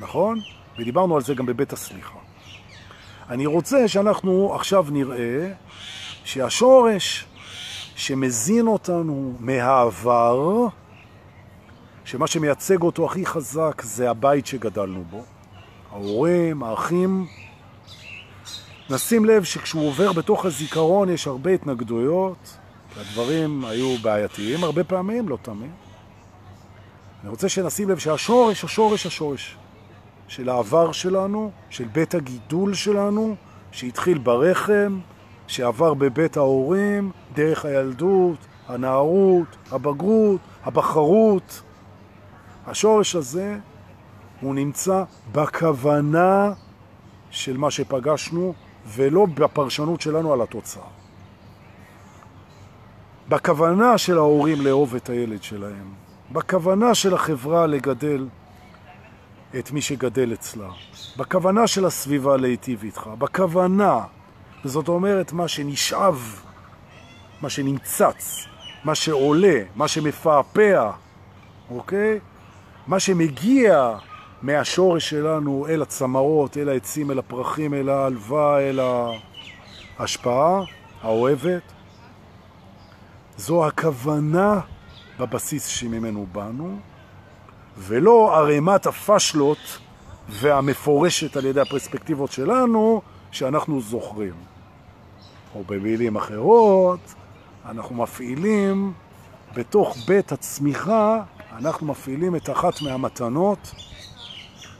נכון? ודיברנו על זה גם בבית הסליחה. אני רוצה שאנחנו עכשיו נראה שהשורש שמזין אותנו מהעבר, שמה שמייצג אותו הכי חזק זה הבית שגדלנו בו. ההורים, האחים. נשים לב שכשהוא עובר בתוך הזיכרון יש הרבה התנגדויות, הדברים היו בעייתיים הרבה פעמים, לא תמיד. אני רוצה שנשים לב שהשורש, השורש, השורש של העבר שלנו, של בית הגידול שלנו, שהתחיל ברחם, שעבר בבית ההורים, דרך הילדות, הנערות, הבגרות, הבחרות. השורש הזה הוא נמצא בכוונה של מה שפגשנו ולא בפרשנות שלנו על התוצאה. בכוונה של ההורים לאהוב את הילד שלהם, בכוונה של החברה לגדל את מי שגדל אצלה, בכוונה של הסביבה להיטיב איתך, בכוונה, זאת אומרת מה שנשאב, מה שנמצץ, מה שעולה, מה שמפעפע, אוקיי? מה שמגיע מהשורש שלנו אל הצמרות, אל העצים, אל הפרחים, אל ההלווה, אל ההשפעה האוהבת, זו הכוונה בבסיס שממנו באנו, ולא ערימת הפשלות והמפורשת על ידי הפרספקטיבות שלנו שאנחנו זוכרים. או במילים אחרות, אנחנו מפעילים בתוך בית הצמיחה, אנחנו מפעילים את אחת מהמתנות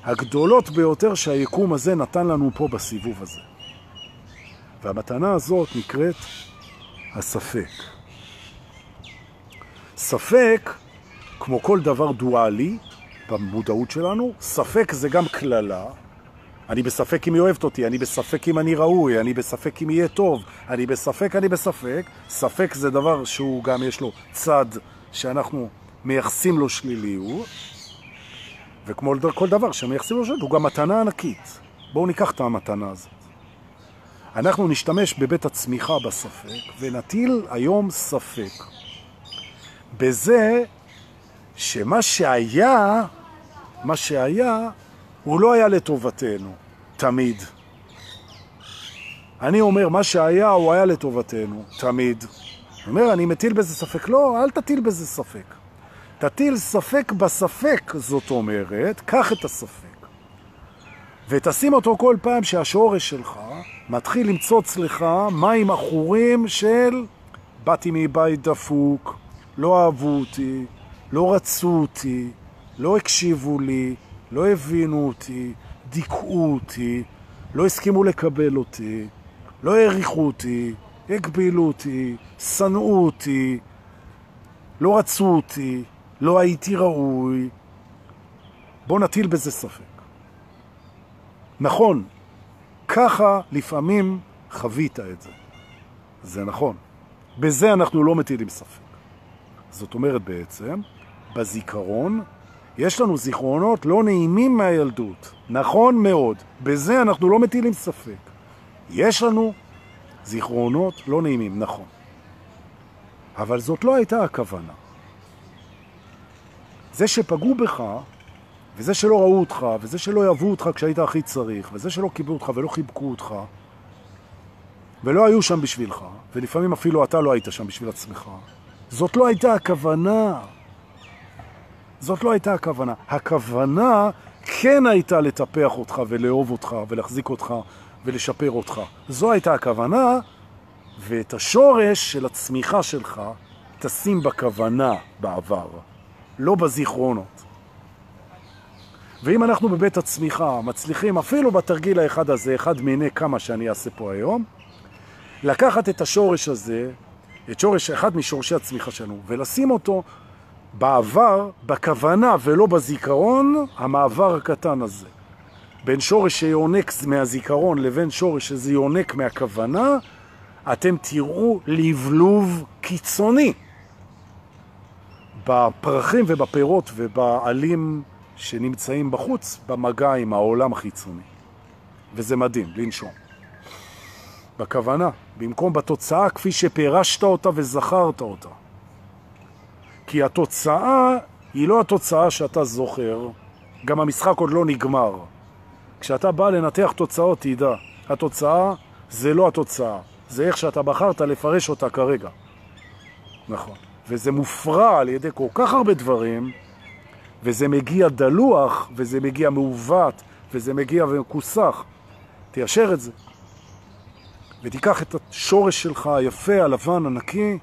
הגדולות ביותר שהיקום הזה נתן לנו פה בסיבוב הזה. והמתנה הזאת נקראת הספק. ספק, כמו כל דבר דואלי במודעות שלנו, ספק זה גם כללה. אני בספק אם היא אוהבת אותי, אני בספק אם אני ראוי, אני בספק אם יהיה טוב, אני בספק, אני בספק. ספק זה דבר שהוא גם יש לו צד שאנחנו מייחסים לו שליליות, וכמו כל דבר שמייחסים לו שליליות, הוא גם מתנה ענקית. בואו ניקח את המתנה הזאת. אנחנו נשתמש בבית הצמיחה בספק, ונטיל היום ספק. בזה שמה שהיה, מה שהיה, הוא לא היה לטובתנו, תמיד. אני אומר, מה שהיה הוא היה לטובתנו, תמיד. אני אומר, אני מטיל בזה ספק. לא, אל תטיל בזה ספק. תטיל ספק בספק, זאת אומרת, קח את הספק. ותשים אותו כל פעם שהשורש שלך מתחיל למצוץ לך מים עכורים של באתי מבית דפוק, לא אהבו אותי, לא רצו אותי, לא הקשיבו לי, לא הבינו אותי, דיכאו אותי, לא הסכימו לקבל אותי, לא העריכו אותי, הגבילו אותי, שנאו אותי, לא רצו אותי, לא הייתי ראוי. בוא נטיל בזה ספק. נכון, ככה לפעמים חווית את זה. זה נכון. בזה אנחנו לא מטילים ספק. זאת אומרת בעצם, בזיכרון יש לנו זיכרונות לא נעימים מהילדות. נכון מאוד. בזה אנחנו לא מטילים ספק. יש לנו זיכרונות לא נעימים, נכון. אבל זאת לא הייתה הכוונה. זה שפגעו בך, וזה שלא ראו אותך, וזה שלא יאהבו אותך כשהיית הכי צריך, וזה שלא קיבלו אותך ולא חיבקו אותך, ולא היו שם בשבילך, ולפעמים אפילו אתה לא היית שם בשביל עצמך, זאת לא הייתה הכוונה. זאת לא הייתה הכוונה. הכוונה כן הייתה לטפח אותך ולאהוב אותך ולהחזיק אותך ולשפר אותך. זו הייתה הכוונה, ואת השורש של הצמיחה שלך תשים בכוונה בעבר, לא בזיכרונות. ואם אנחנו בבית הצמיחה מצליחים, אפילו בתרגיל האחד הזה, אחד מיני כמה שאני אעשה פה היום, לקחת את השורש הזה את שורש, אחד משורשי הצמיחה שלנו, ולשים אותו בעבר, בכוונה ולא בזיכרון, המעבר הקטן הזה. בין שורש שיונק מהזיכרון לבין שורש שזה יונק מהכוונה, אתם תראו לבלוב קיצוני בפרחים ובפירות ובעלים שנמצאים בחוץ במגע עם העולם החיצוני. וזה מדהים, לנשום. בכוונה, במקום בתוצאה כפי שפירשת אותה וזכרת אותה. כי התוצאה היא לא התוצאה שאתה זוכר, גם המשחק עוד לא נגמר. כשאתה בא לנתח תוצאות, תדע, התוצאה זה לא התוצאה, זה איך שאתה בחרת לפרש אותה כרגע. נכון. וזה מופרע על ידי כל כך הרבה דברים, וזה מגיע דלוח, וזה מגיע מעוות, וזה מגיע ומכוסח. תיישר את זה. ותיקח את השורש שלך היפה, הלבן, הנקי,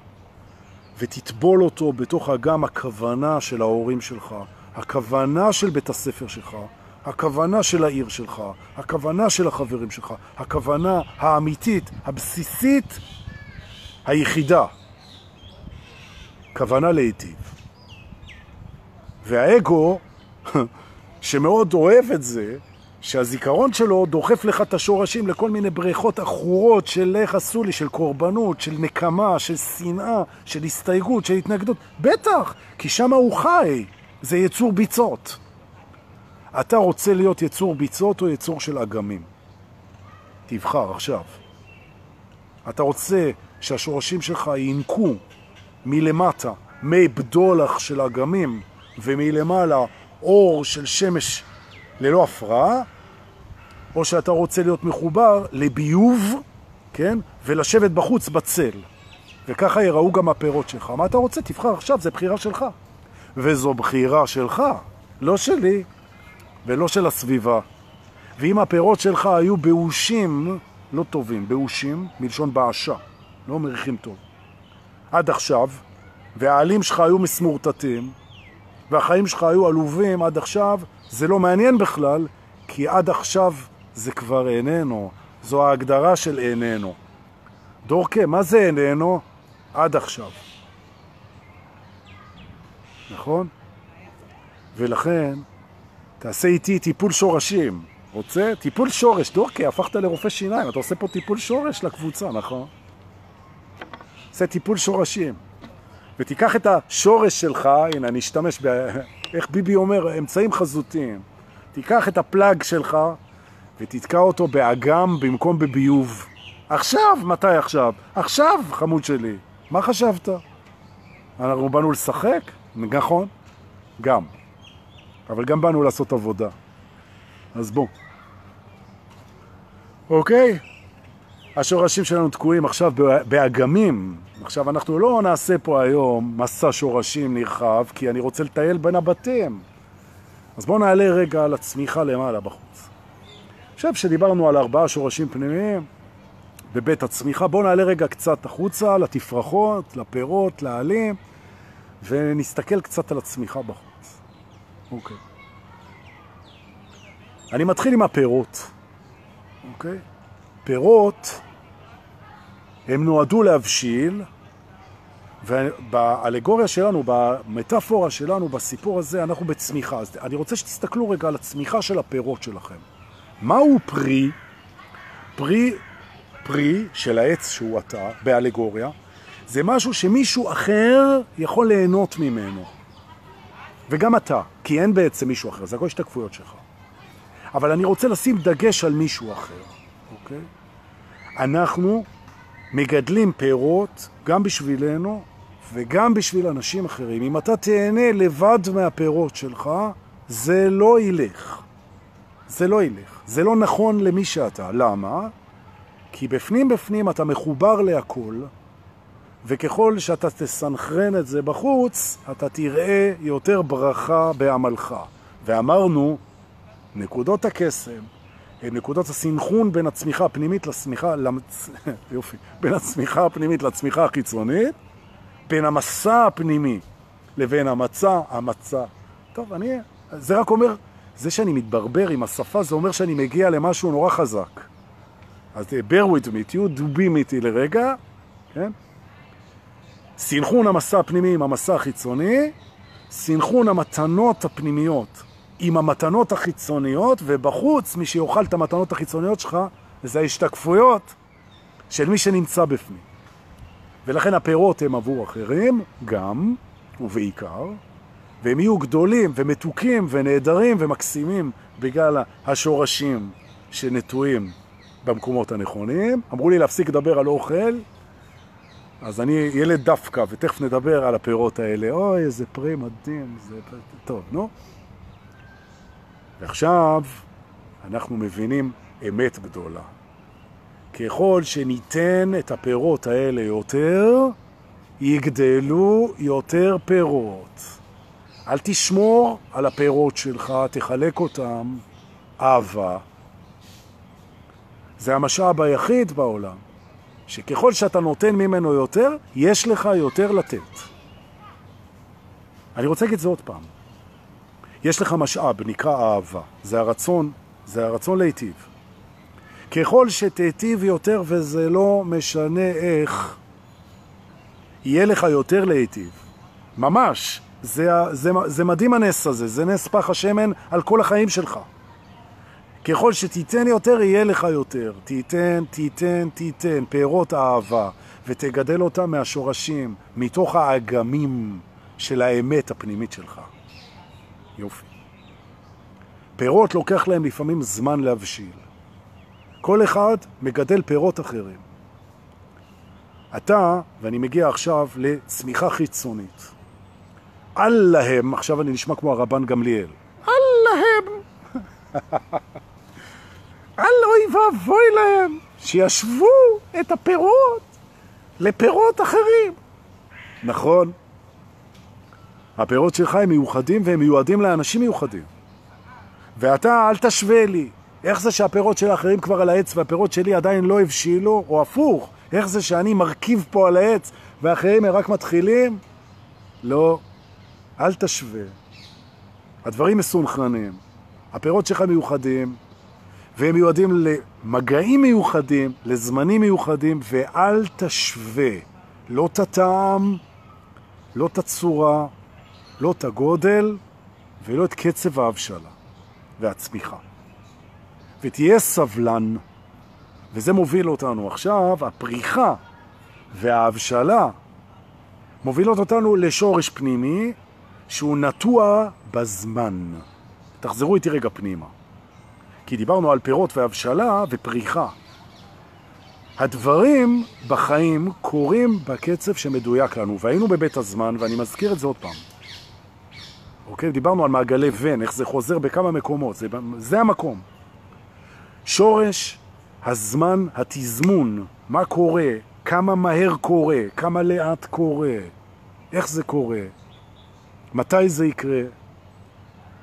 ותטבול אותו בתוך אגם הכוונה של ההורים שלך, הכוונה של בית הספר שלך, הכוונה של העיר שלך, הכוונה של החברים שלך, הכוונה האמיתית, הבסיסית, היחידה. כוונה להיטיב. והאגו, *laughs* שמאוד אוהב את זה, שהזיכרון שלו דוחף לך את השורשים לכל מיני בריכות עכורות של איך עשו לי, של קורבנות, של נקמה, של שנאה, של הסתייגות, של התנגדות. בטח, כי שם הוא חי, זה יצור ביצות. אתה רוצה להיות יצור ביצות או יצור של אגמים? תבחר עכשיו. אתה רוצה שהשורשים שלך ינקו מלמטה מי בדולח של אגמים ומלמעלה אור של שמש ללא הפרעה, או שאתה רוצה להיות מחובר לביוב, כן? ולשבת בחוץ בצל. וככה יראו גם הפירות שלך. מה אתה רוצה? תבחר עכשיו, זה בחירה שלך. וזו בחירה שלך, לא שלי ולא של הסביבה. ואם הפירות שלך היו באושים, לא טובים, באושים, מלשון בעשה, לא מריחים טוב. עד עכשיו, והעלים שלך היו מסמורטטים, והחיים שלך היו עלובים עד עכשיו, זה לא מעניין בכלל, כי עד עכשיו זה כבר איננו. זו ההגדרה של איננו. דורקה, מה זה איננו? עד עכשיו. נכון? ולכן, תעשה איתי טיפול שורשים. רוצה? טיפול שורש. דורקה, הפכת לרופא שיניים, אתה עושה פה טיפול שורש לקבוצה, נכון? עושה טיפול שורשים. ותיקח את השורש שלך, הנה, אני אשתמש ב... *laughs* איך ביבי אומר, אמצעים חזותיים. תיקח את הפלאג שלך ותתקע אותו באגם במקום בביוב. עכשיו, מתי עכשיו? עכשיו, חמוד שלי. מה חשבת? אנחנו באנו לשחק? נכון, גם. אבל גם באנו לעשות עבודה. אז בוא. אוקיי? השורשים שלנו תקועים עכשיו באגמים. עכשיו, אנחנו לא נעשה פה היום מסע שורשים נרחב, כי אני רוצה לטייל בין הבתים. אז בואו נעלה רגע על הצמיחה למעלה בחוץ. עכשיו שדיברנו על ארבעה שורשים פנימיים בבית הצמיחה, בואו נעלה רגע קצת החוצה, לתפרחות, לפירות, לעלים, ונסתכל קצת על הצמיחה בחוץ. אוקיי. אני מתחיל עם הפירות, אוקיי? פירות הם נועדו להבשיל, ובאלגוריה שלנו, במטאפורה שלנו, בסיפור הזה, אנחנו בצמיחה. אז אני רוצה שתסתכלו רגע על הצמיחה של הפירות שלכם. מהו פרי? פרי, פרי של העץ שהוא אתה, באלגוריה, זה משהו שמישהו אחר יכול ליהנות ממנו. וגם אתה, כי אין בעצם מישהו אחר, זה הכל השתקפויות שלך. אבל אני רוצה לשים דגש על מישהו אחר, אוקיי? אנחנו מגדלים פירות גם בשבילנו וגם בשביל אנשים אחרים. אם אתה תהנה לבד מהפירות שלך, זה לא ילך. זה לא ילך. זה לא נכון למי שאתה. למה? כי בפנים בפנים אתה מחובר להכל, וככל שאתה תסנכרן את זה בחוץ, אתה תראה יותר ברכה בעמלך. ואמרנו, נקודות הקסם נקודות הסינכון בין הצמיחה הפנימית לצמיחה, למצ... *laughs* יופי, בין הצמיחה הפנימית לצמיחה החיצונית, בין המסע הפנימי לבין המצע, המצע. טוב, אני, זה רק אומר, זה שאני מתברבר עם השפה, זה אומר שאני מגיע למשהו נורא חזק. אז bear with me, תהיו דובים איתי לרגע, כן? סינכון המסע הפנימי עם המסע החיצוני, סינכון המתנות הפנימיות עם המתנות החיצוניות, ובחוץ, מי שיאכל את המתנות החיצוניות שלך, זה ההשתקפויות של מי שנמצא בפנים. ולכן הפירות הם עבור אחרים, גם ובעיקר, והם יהיו גדולים ומתוקים ונהדרים ומקסימים בגלל השורשים שנטועים במקומות הנכונים. אמרו לי להפסיק לדבר על אוכל, אז אני ילד דווקא, ותכף נדבר על הפירות האלה. אוי, איזה פרי מדהים, זה... טוב, נו. ועכשיו אנחנו מבינים אמת גדולה. ככל שניתן את הפירות האלה יותר, יגדלו יותר פירות. אל תשמור על הפירות שלך, תחלק אותם, אהבה. זה המשאב היחיד בעולם, שככל שאתה נותן ממנו יותר, יש לך יותר לתת. אני רוצה להגיד את זה עוד פעם. יש לך משאב, נקרא אהבה. זה הרצון, זה הרצון להיטיב. ככל שתיטיב יותר, וזה לא משנה איך, יהיה לך יותר להיטיב. ממש. זה, זה, זה מדהים הנס הזה, זה נס פח השמן על כל החיים שלך. ככל שתיתן יותר, יהיה לך יותר. תיתן, תיתן, תיתן, פירות אהבה, ותגדל אותם מהשורשים, מתוך האגמים של האמת הפנימית שלך. יופי. פירות לוקח להם לפעמים זמן להבשיל. כל אחד מגדל פירות אחרים. אתה, ואני מגיע עכשיו לצמיחה חיצונית. אל להם, עכשיו אני נשמע כמו הרבן גמליאל, אל להם, *laughs* אל אוי ואבוי להם, שישבו את הפירות לפירות אחרים. נכון, הפירות שלך הם מיוחדים והם מיועדים לאנשים מיוחדים. ואתה אל תשווה לי. איך זה שהפירות של האחרים כבר על העץ והפירות שלי עדיין לא הבשילו, או הפוך, איך זה שאני מרכיב פה על העץ והאחרים הם רק מתחילים? לא, אל תשווה. הדברים מסונכרנים. הפירות שלך מיוחדים, והם מיועדים למגעים מיוחדים, לזמנים מיוחדים, ואל תשווה. לא את הטעם, לא את הצורה, לא את הגודל, ולא את קצב ההבשלה והצמיחה. ותהיה סבלן, וזה מוביל אותנו עכשיו, הפריחה וההבשלה מובילות אותנו לשורש פנימי שהוא נטוע בזמן. תחזרו איתי רגע פנימה. כי דיברנו על פירות והבשלה ופריחה. הדברים בחיים קורים בקצב שמדויק לנו, והיינו בבית הזמן, ואני מזכיר את זה עוד פעם. אוקיי? דיברנו על מעגלי ון, איך זה חוזר בכמה מקומות, זה, זה המקום. שורש הזמן, התזמון, מה קורה, כמה מהר קורה, כמה לאט קורה, איך זה קורה, מתי זה יקרה?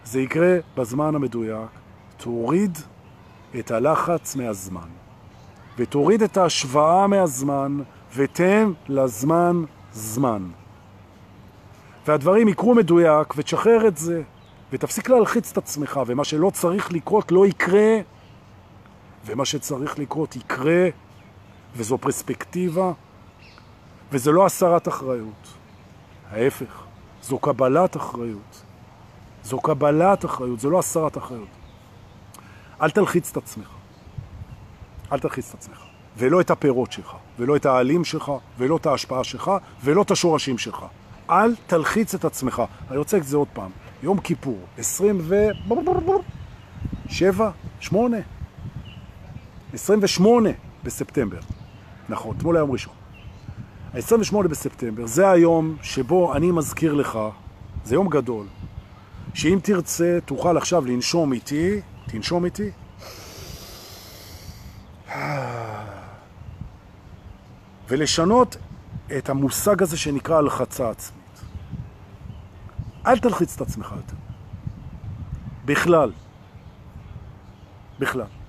זה יקרה בזמן המדויק. תוריד את הלחץ מהזמן, ותוריד את ההשוואה מהזמן, ותן לזמן זמן. והדברים יקרו מדויק, ותשחרר את זה, ותפסיק להלחיץ את עצמך, ומה שלא צריך לקרות לא יקרה, ומה שצריך לקרות יקרה, וזו פרספקטיבה, וזה לא הסרת אחריות. ההפך, זו קבלת אחריות. זו קבלת אחריות, זה לא הסרת אחריות. אל תלחיץ את עצמך. אל תלחיץ את עצמך. ולא את הפירות שלך, ולא את העלים שלך, ולא את ההשפעה שלך, ולא את השורשים שלך. אל תלחיץ את עצמך. אני רוצה את זה עוד פעם. יום כיפור, 20 ו... 7, 8, 28 בספטמבר. נכון, אתמול היום ראשון. ה-28 בספטמבר זה היום שבו אני מזכיר לך, זה יום גדול, שאם תרצה תוכל עכשיו לנשום איתי, תנשום איתי. ולשנות את המושג הזה שנקרא הלחצה עצמית. אל תלחיץ את עצמך יותר. בכלל. בכלל.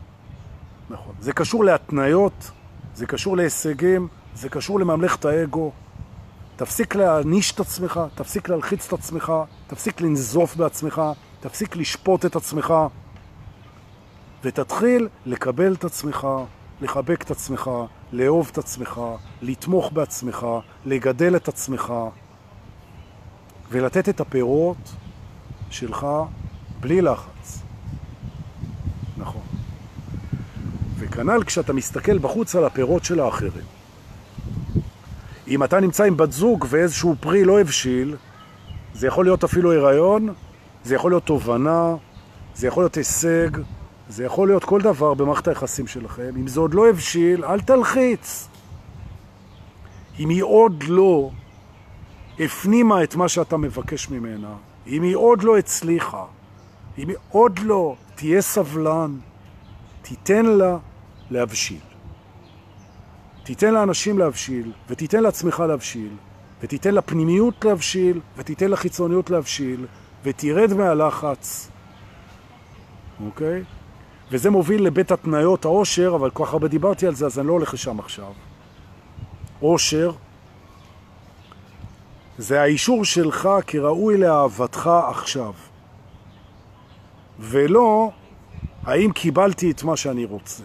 זה קשור להתניות, זה קשור להישגים, זה קשור לממלכת האגו. תפסיק להעניש את עצמך, תפסיק להלחיץ את עצמך, תפסיק לנזוף בעצמך, תפסיק לשפוט את עצמך, ותתחיל לקבל את עצמך, לחבק את עצמך, לאהוב את עצמך, לתמוך בעצמך, לגדל את עצמך, ולתת את הפירות שלך בלי לחץ. נכון. וכנ"ל כשאתה מסתכל בחוץ על הפירות של האחרים. אם אתה נמצא עם בת זוג ואיזשהו פרי לא הבשיל, זה יכול להיות אפילו הריון, זה יכול להיות תובנה, זה יכול להיות הישג, זה יכול להיות כל דבר במערכת היחסים שלכם. אם זה עוד לא הבשיל, אל תלחיץ. אם היא עוד לא הפנימה את מה שאתה מבקש ממנה, אם היא עוד לא הצליחה, אם היא עוד לא, תהיה סבלן, תיתן לה להבשיל. תיתן לאנשים להבשיל, ותיתן לעצמך להבשיל, ותיתן לפנימיות להבשיל, ותיתן לחיצוניות להבשיל, ותרד מהלחץ, אוקיי? וזה מוביל לבית התניות העושר, אבל כל כך הרבה דיברתי על זה, אז אני לא הולך לשם עכשיו. עושר זה האישור שלך כראוי לאהבתך עכשיו. ולא האם קיבלתי את מה שאני רוצה,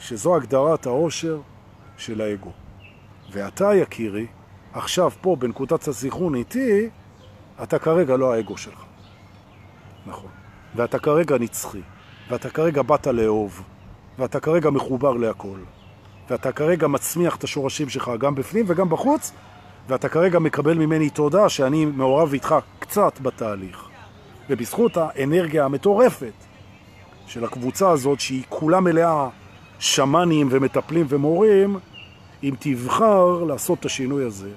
שזו הגדרת העושר של האגו. ואתה, יקירי, עכשיו פה בנקודת הזיכרון איתי, אתה כרגע לא האגו שלך. נכון. ואתה כרגע נצחי, ואתה כרגע באת לאהוב, ואתה כרגע מחובר להכל, ואתה כרגע מצמיח את השורשים שלך גם בפנים וגם בחוץ, ואתה כרגע מקבל ממני תודה שאני מעורב איתך קצת בתהליך. ובזכות האנרגיה המטורפת של הקבוצה הזאת, שהיא כולה מלאה שמנים ומטפלים ומורים, אם תבחר לעשות את השינוי הזה,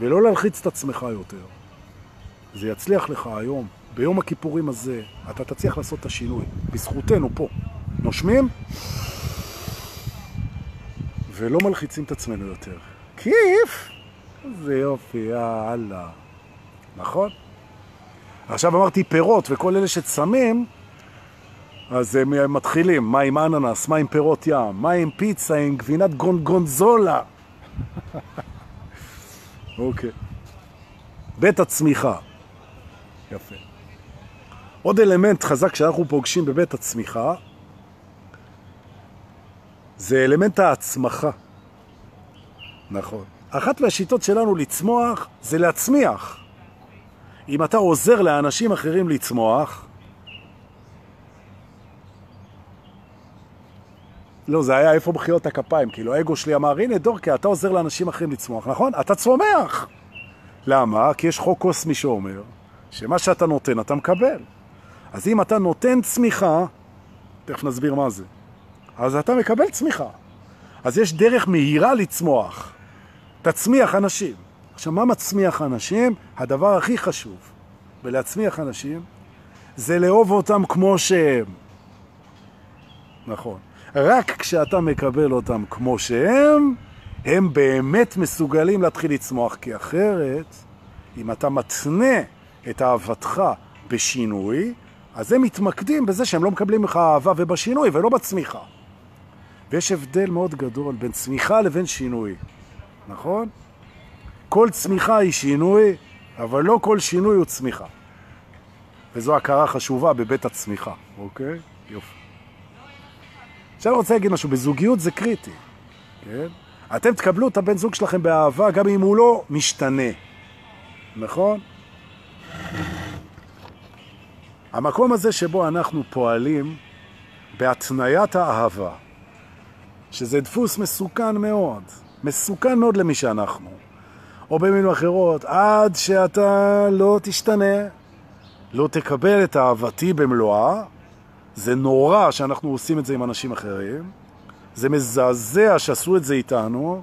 ולא להלחיץ את עצמך יותר, זה יצליח לך היום, ביום הכיפורים הזה, אתה תצליח לעשות את השינוי, בזכותנו פה. נושמים, ולא מלחיצים את עצמנו יותר. כיף! זה יופי, יאללה. נכון? עכשיו אמרתי פירות, וכל אלה שצמים, אז הם מתחילים, מה עם אננס, מה עם פירות ים, מה עם פיצה, עם גבינת גונגונזולה. *laughs* אוקיי. בית הצמיחה. יפה. עוד אלמנט חזק שאנחנו פוגשים בבית הצמיחה, זה אלמנט ההצמחה. נכון. אחת מהשיטות שלנו לצמוח זה להצמיח. אם אתה עוזר לאנשים אחרים לצמוח, לא, זה היה איפה בחיות הכפיים, כאילו האגו שלי אמר, הנה דורקה, אתה עוזר לאנשים אחרים לצמוח, נכון? אתה צומח. למה? כי יש חוק קוסמי שאומר שמה שאתה נותן אתה מקבל. אז אם אתה נותן צמיחה, תכף נסביר מה זה, אז אתה מקבל צמיחה. אז יש דרך מהירה לצמוח. תצמיח אנשים. עכשיו, מה מצמיח אנשים? הדבר הכי חשוב בלהצמיח אנשים זה לאהוב אותם כמו שהם. נכון. רק כשאתה מקבל אותם כמו שהם, הם באמת מסוגלים להתחיל לצמוח, כי אחרת, אם אתה מתנה את אהבתך בשינוי, אז הם מתמקדים בזה שהם לא מקבלים לך אהבה ובשינוי ולא בצמיחה. ויש הבדל מאוד גדול בין צמיחה לבין שינוי, נכון? כל צמיחה היא שינוי, אבל לא כל שינוי הוא צמיחה. וזו הכרה חשובה בבית הצמיחה, אוקיי? יופי. עכשיו אני רוצה להגיד משהו, בזוגיות זה קריטי, כן? אתם תקבלו את הבן זוג שלכם באהבה גם אם הוא לא משתנה, נכון? המקום הזה שבו אנחנו פועלים בהתניית האהבה, שזה דפוס מסוכן מאוד, מסוכן מאוד למי שאנחנו. או במילים אחרות, עד שאתה לא תשתנה, לא תקבל את אהבתי במלואה, זה נורא שאנחנו עושים את זה עם אנשים אחרים, זה מזעזע שעשו את זה איתנו,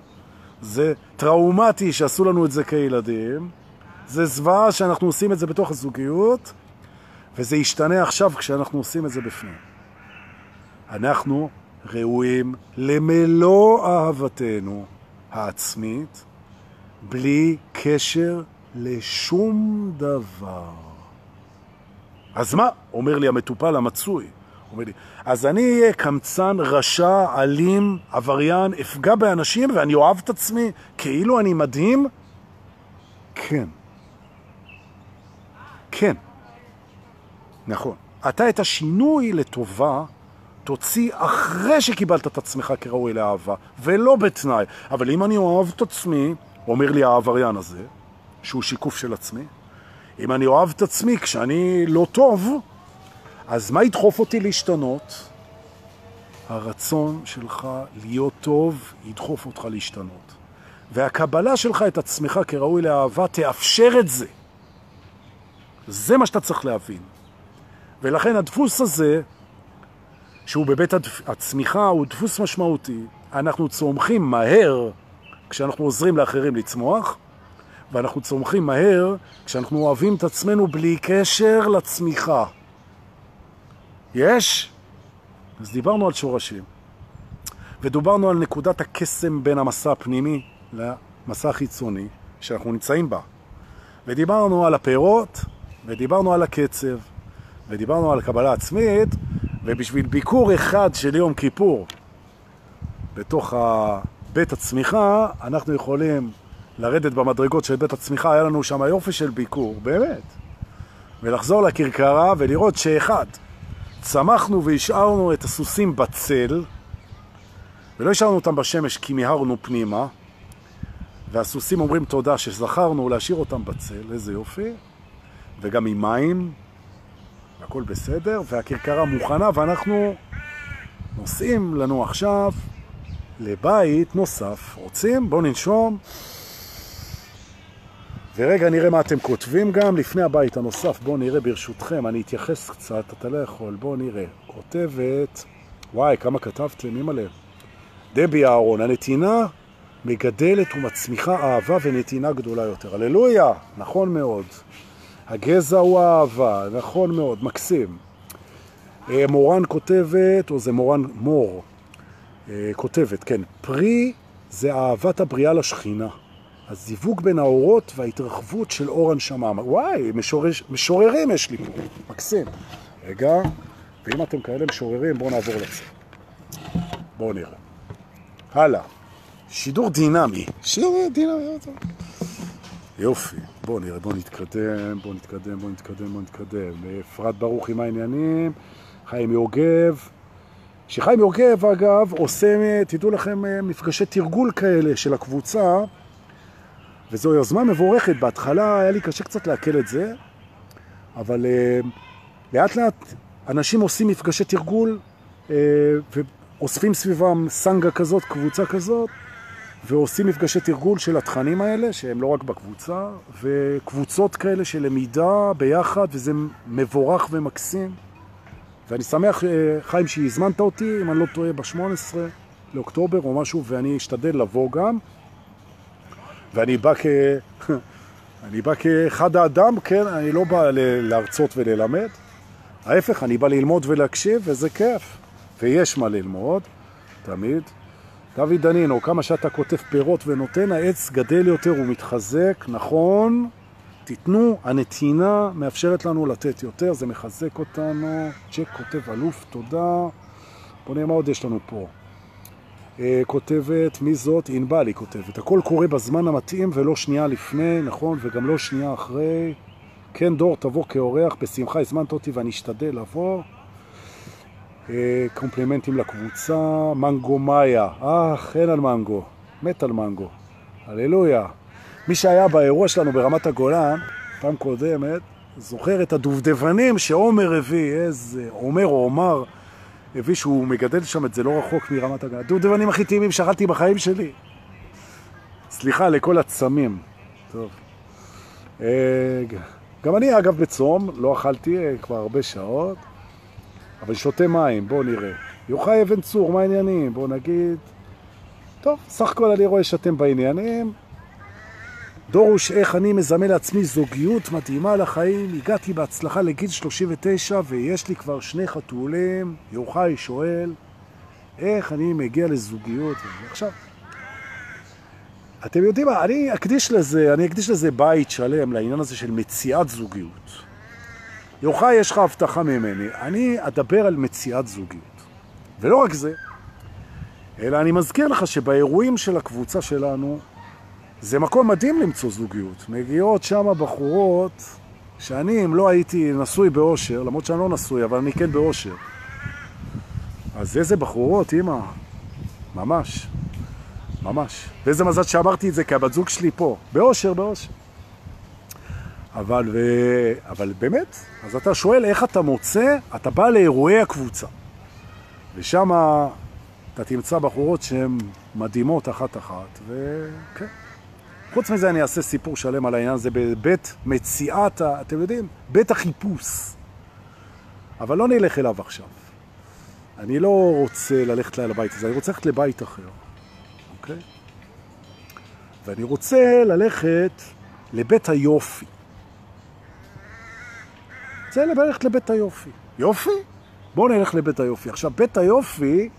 זה טראומטי שעשו לנו את זה כילדים, זה זוועה שאנחנו עושים את זה בתוך הזוגיות, וזה ישתנה עכשיו כשאנחנו עושים את זה בפנים. אנחנו ראויים למלוא אהבתנו העצמית, בלי קשר לשום דבר. אז מה? אומר לי המטופל המצוי. אומר אז אני אהיה קמצן, רשע, אלים, עבריין, אפגע באנשים ואני אוהב את עצמי כאילו אני מדהים? כן. כן. נכון. אתה את השינוי לטובה תוציא אחרי שקיבלת את עצמך כראוי לאהבה, ולא בתנאי. אבל אם אני אוהב את עצמי, אומר לי העבריין הזה, שהוא שיקוף של עצמי, אם אני אוהב את עצמי כשאני לא טוב, אז מה ידחוף אותי להשתנות? הרצון שלך להיות טוב ידחוף אותך להשתנות. והקבלה שלך את עצמך כראוי לאהבה תאפשר את זה. זה מה שאתה צריך להבין. ולכן הדפוס הזה, שהוא בבית הצמיחה, הוא דפוס משמעותי. אנחנו צומחים מהר כשאנחנו עוזרים לאחרים לצמוח, ואנחנו צומחים מהר כשאנחנו אוהבים את עצמנו בלי קשר לצמיחה. יש? אז דיברנו על שורשים, ודוברנו על נקודת הקסם בין המסע הפנימי למסע החיצוני שאנחנו נמצאים בה. ודיברנו על הפירות, ודיברנו על הקצב, ודיברנו על קבלה עצמית, ובשביל ביקור אחד של יום כיפור בתוך בית הצמיחה, אנחנו יכולים לרדת במדרגות של בית הצמיחה, היה לנו שם יופי של ביקור, באמת. ולחזור לכרכרה ולראות שאחד, צמחנו והשארנו את הסוסים בצל, ולא השארנו אותם בשמש כי מיהרנו פנימה, והסוסים אומרים תודה שזכרנו להשאיר אותם בצל, איזה יופי, וגם עם מים, הכל בסדר, והכרכרה מוכנה, ואנחנו נוסעים לנו עכשיו לבית נוסף. רוצים? בואו ננשום. ורגע נראה מה אתם כותבים גם לפני הבית הנוסף. בואו נראה ברשותכם, אני אתייחס קצת, אתה לא יכול, בואו נראה. כותבת, וואי, כמה כתבתם, אימא'לה. דבי אהרון, הנתינה מגדלת ומצמיחה אהבה ונתינה גדולה יותר. הללויה, נכון מאוד. הגזע הוא האהבה, נכון מאוד, מקסים. אה, מורן כותבת, או זה מורן מור, אה, כותבת, כן, פרי זה אהבת הבריאה לשכינה. הזיווג בין האורות וההתרחבות של אור הנשמה. וואי, משורר, משוררים יש לי פה, מקסים. רגע, ואם אתם כאלה משוררים, בואו נעבור לזה. בואו נראה. הלאה. שידור דינמי. שידור דינמי. יופי. בואו נראה, בואו נתקדם, בואו נתקדם, בואו נתקדם, בואו נתקדם. אפרת ברוך עם העניינים, חיים יוגב. שחיים יוגב, אגב, עושה, תדעו לכם, מפגשי תרגול כאלה של הקבוצה, וזו יוזמה מבורכת. בהתחלה היה לי קשה קצת להקל את זה, אבל uh, לאט לאט אנשים עושים מפגשי תרגול uh, ואוספים סביבם סנגה כזאת, קבוצה כזאת, ועושים מפגשי תרגול של התכנים האלה, שהם לא רק בקבוצה, וקבוצות כאלה של למידה ביחד, וזה מבורך ומקסים. ואני שמח, חיים, שהזמנת אותי, אם אני לא טועה, ב-18 לאוקטובר או משהו, ואני אשתדל לבוא גם. ואני בא כ... *laughs* אני בא כאחד האדם, כן, אני לא בא להרצות וללמד. ההפך, אני בא ללמוד ולהקשיב, וזה כיף. ויש מה ללמוד, תמיד. דוד דנינו, כמה שאתה כותב פירות ונותן, העץ גדל יותר ומתחזק, נכון, תיתנו, הנתינה מאפשרת לנו לתת יותר, זה מחזק אותנו. צ'ק כותב אלוף, תודה. בוא נראה מה עוד יש לנו פה. אה, כותבת, מי זאת? ענבל היא כותבת. הכל קורה בזמן המתאים ולא שנייה לפני, נכון, וגם לא שנייה אחרי. כן, דור, תבוא כאורח, בשמחה הזמנת אותי ואני אשתדל לבוא. אה, קומפלימנטים לקבוצה, מנגו מאיה, אה, אין על מנגו, מת על מנגו, הללויה. מי שהיה באירוע שלנו ברמת הגולן, פעם קודמת, זוכר את הדובדבנים שעומר הביא, איזה, עומר או עומר, הביא שהוא מגדל שם את זה לא רחוק מרמת הגולן. הדובדבנים הכי טעימים שאכלתי בחיים שלי. סליחה לכל הצמים. טוב. אה, גם אני אגב בצום, לא אכלתי אה, כבר הרבה שעות. אבל שותה מים, בואו נראה. יוחאי אבן צור, מה העניינים? בואו נגיד... טוב, סך הכל אני רואה שאתם בעניינים. דורוש, איך אני מזמן לעצמי זוגיות מדהימה לחיים. הגעתי בהצלחה לגיל 39 ויש לי כבר שני חתולים. יוחאי שואל, איך אני מגיע לזוגיות? עכשיו, אתם יודעים מה, אני אקדיש לזה, אני אקדיש לזה בית שלם לעניין הזה של מציאת זוגיות. יוחאי, יש לך הבטחה ממני. אני אדבר על מציאת זוגיות. ולא רק זה, אלא אני מזכיר לך שבאירועים של הקבוצה שלנו, זה מקום מדהים למצוא זוגיות. מגיעות שם בחורות שאני, אם לא הייתי נשוי באושר, למרות שאני לא נשוי, אבל אני כן באושר. אז איזה בחורות, אמא. ממש. ממש. ואיזה מזל שאמרתי את זה, כי הבת זוג שלי פה. באושר, באושר. אבל, ו... אבל באמת, אז אתה שואל איך אתה מוצא, אתה בא לאירועי הקבוצה. ושם אתה תמצא בחורות שהן מדהימות אחת-אחת, וכן. חוץ מזה אני אעשה סיפור שלם על העניין הזה בבית מציאת, אתם יודעים, בית החיפוש. אבל לא נלך אליו עכשיו. אני לא רוצה ללכת לבית הזה, אני רוצה ללכת לבית אחר, אוקיי? ואני רוצה ללכת לבית היופי. רוצה ללכת לבית היופי. יופי? בואו נלך לבית היופי. עכשיו, בית היופי,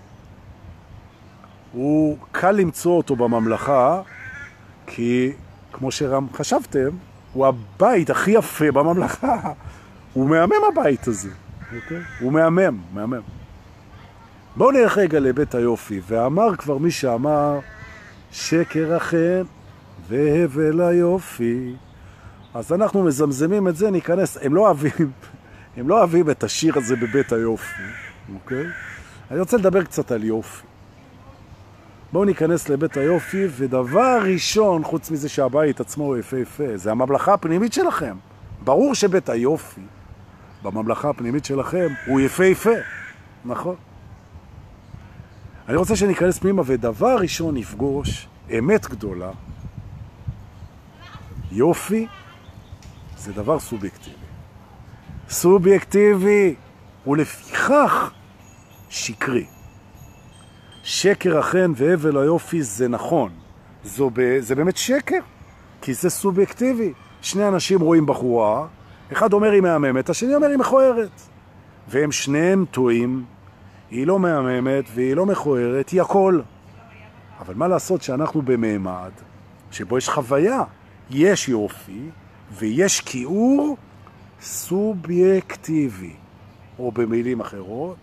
הוא קל למצוא אותו בממלכה, כי כמו שרם חשבתם, הוא הבית הכי יפה בממלכה. הוא מהמם הבית הזה. אוקיי? הוא מהמם, מהמם. בואו נלך רגע לבית היופי, ואמר כבר מי שאמר, שקר החן והבל היופי. אז אנחנו מזמזמים את זה, ניכנס, הם לא אוהבים, הם לא אוהבים את השיר הזה בבית היופי, אוקיי? אני רוצה לדבר קצת על יופי. בואו ניכנס לבית היופי, ודבר ראשון, חוץ מזה שהבית עצמו הוא יפה יפה, זה הממלכה הפנימית שלכם. ברור שבית היופי, בממלכה הפנימית שלכם, הוא יפה יפה, נכון? אני רוצה שניכנס פנימה, ודבר ראשון נפגוש אמת גדולה. יופי זה דבר סובייקטיבי. סובייקטיבי, ולפיכך שקרי. שקר החן והבל היופי זה נכון. זו ב... זה באמת שקר, כי זה סובייקטיבי. שני אנשים רואים בחורה, אחד אומר היא מהממת, השני אומר היא מכוערת. והם שניהם טועים, היא לא מהממת והיא לא מכוערת, היא הכל. אבל מה לעשות שאנחנו במעמד שבו יש חוויה, יש יופי ויש כיעור סובייקטיבי, או במילים אחרות,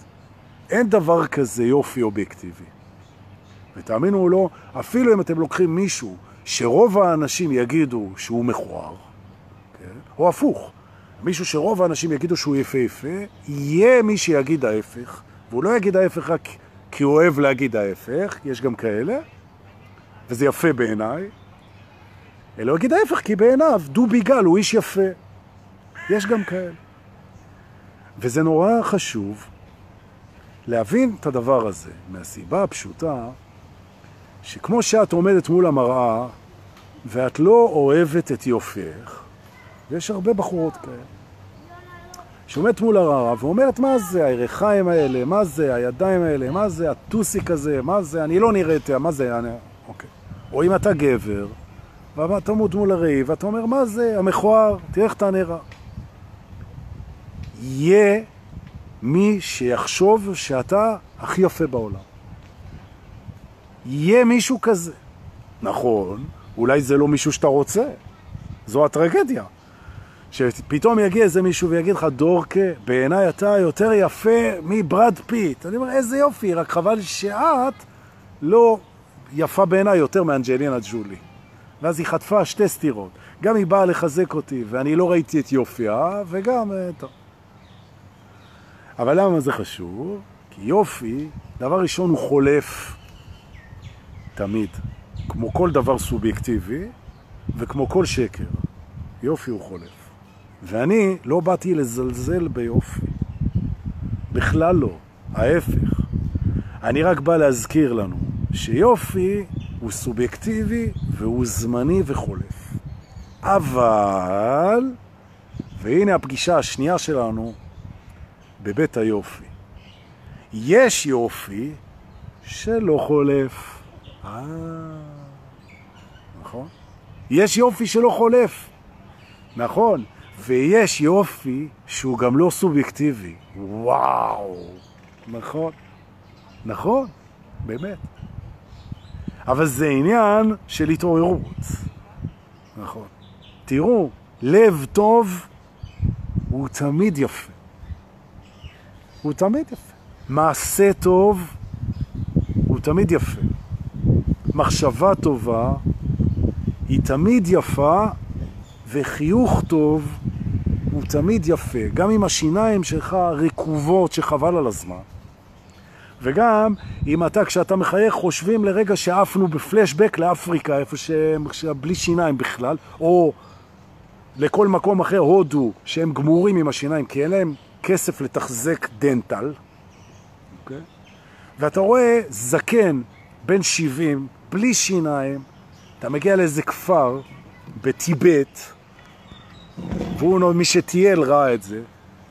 אין דבר כזה יופי אובייקטיבי. ותאמינו או לא, אפילו אם אתם לוקחים מישהו שרוב האנשים יגידו שהוא מכוער, כן? או הפוך, מישהו שרוב האנשים יגידו שהוא יפה-יפה, יהיה מי שיגיד ההפך, והוא לא יגיד ההפך רק כי הוא אוהב להגיד ההפך, יש גם כאלה, וזה יפה בעיניי, אלא הוא יגיד ההפך כי בעיניו דובי גל הוא איש יפה. יש גם כאלה. וזה נורא חשוב להבין את הדבר הזה, מהסיבה הפשוטה שכמו שאת עומדת מול המראה ואת לא אוהבת את יופייך, ויש הרבה בחורות כאלה, שעומדת מול הרעה ואומרת, מה זה הירכיים האלה, מה זה הידיים האלה, מה זה הטוסיק הזה, מה זה, אני לא נראית, מה זה, אני... אוקיי. או אם אתה גבר, ואתה עומד מול הראי, ואתה אומר, מה זה המכוער, תראה איך אתה נראה. יהיה מי שיחשוב שאתה הכי יפה בעולם. יהיה מישהו כזה. נכון, אולי זה לא מישהו שאתה רוצה. זו הטרגדיה. שפתאום יגיע איזה מישהו ויגיד לך, דורקה, בעיניי אתה יותר יפה מברד פיט. אני אומר, איזה יופי, רק חבל שאת לא יפה בעיניי יותר מאנג'לינה ג'ולי. ואז היא חטפה שתי סתירות. גם היא באה לחזק אותי, ואני לא ראיתי את יופיה, וגם, אה, טוב. אבל למה זה חשוב? כי יופי, דבר ראשון, הוא חולף תמיד. כמו כל דבר סובייקטיבי, וכמו כל שקר. יופי הוא חולף. ואני לא באתי לזלזל ביופי. בכלל לא. ההפך. אני רק בא להזכיר לנו שיופי הוא סובייקטיבי והוא זמני וחולף. אבל, והנה הפגישה השנייה שלנו בבית היופי. יש יופי שלא חולף. אה, נכון? יש יופי שלא חולף. נכון. ויש יופי שהוא גם לא סובייקטיבי. וואו. נכון. נכון, באמת. אבל זה עניין של התעוררות. נכון. תראו, לב טוב הוא תמיד יפה. הוא תמיד יפה. מעשה טוב הוא תמיד יפה. מחשבה טובה היא תמיד יפה, וחיוך טוב הוא תמיד יפה. גם אם השיניים שלך רקובות שחבל על הזמן. וגם אם אתה, כשאתה מחייך, חושבים לרגע שעפנו בפלשבק לאפריקה, איפה שהם בלי שיניים בכלל, או לכל מקום אחר, הודו, שהם גמורים עם השיניים, כי אין להם כסף לתחזק דנטל, okay. אוקיי? ואתה רואה זקן בן 70, בלי שיניים, אתה מגיע לאיזה כפר בטיבט, והוא, מי שטייל ראה את זה,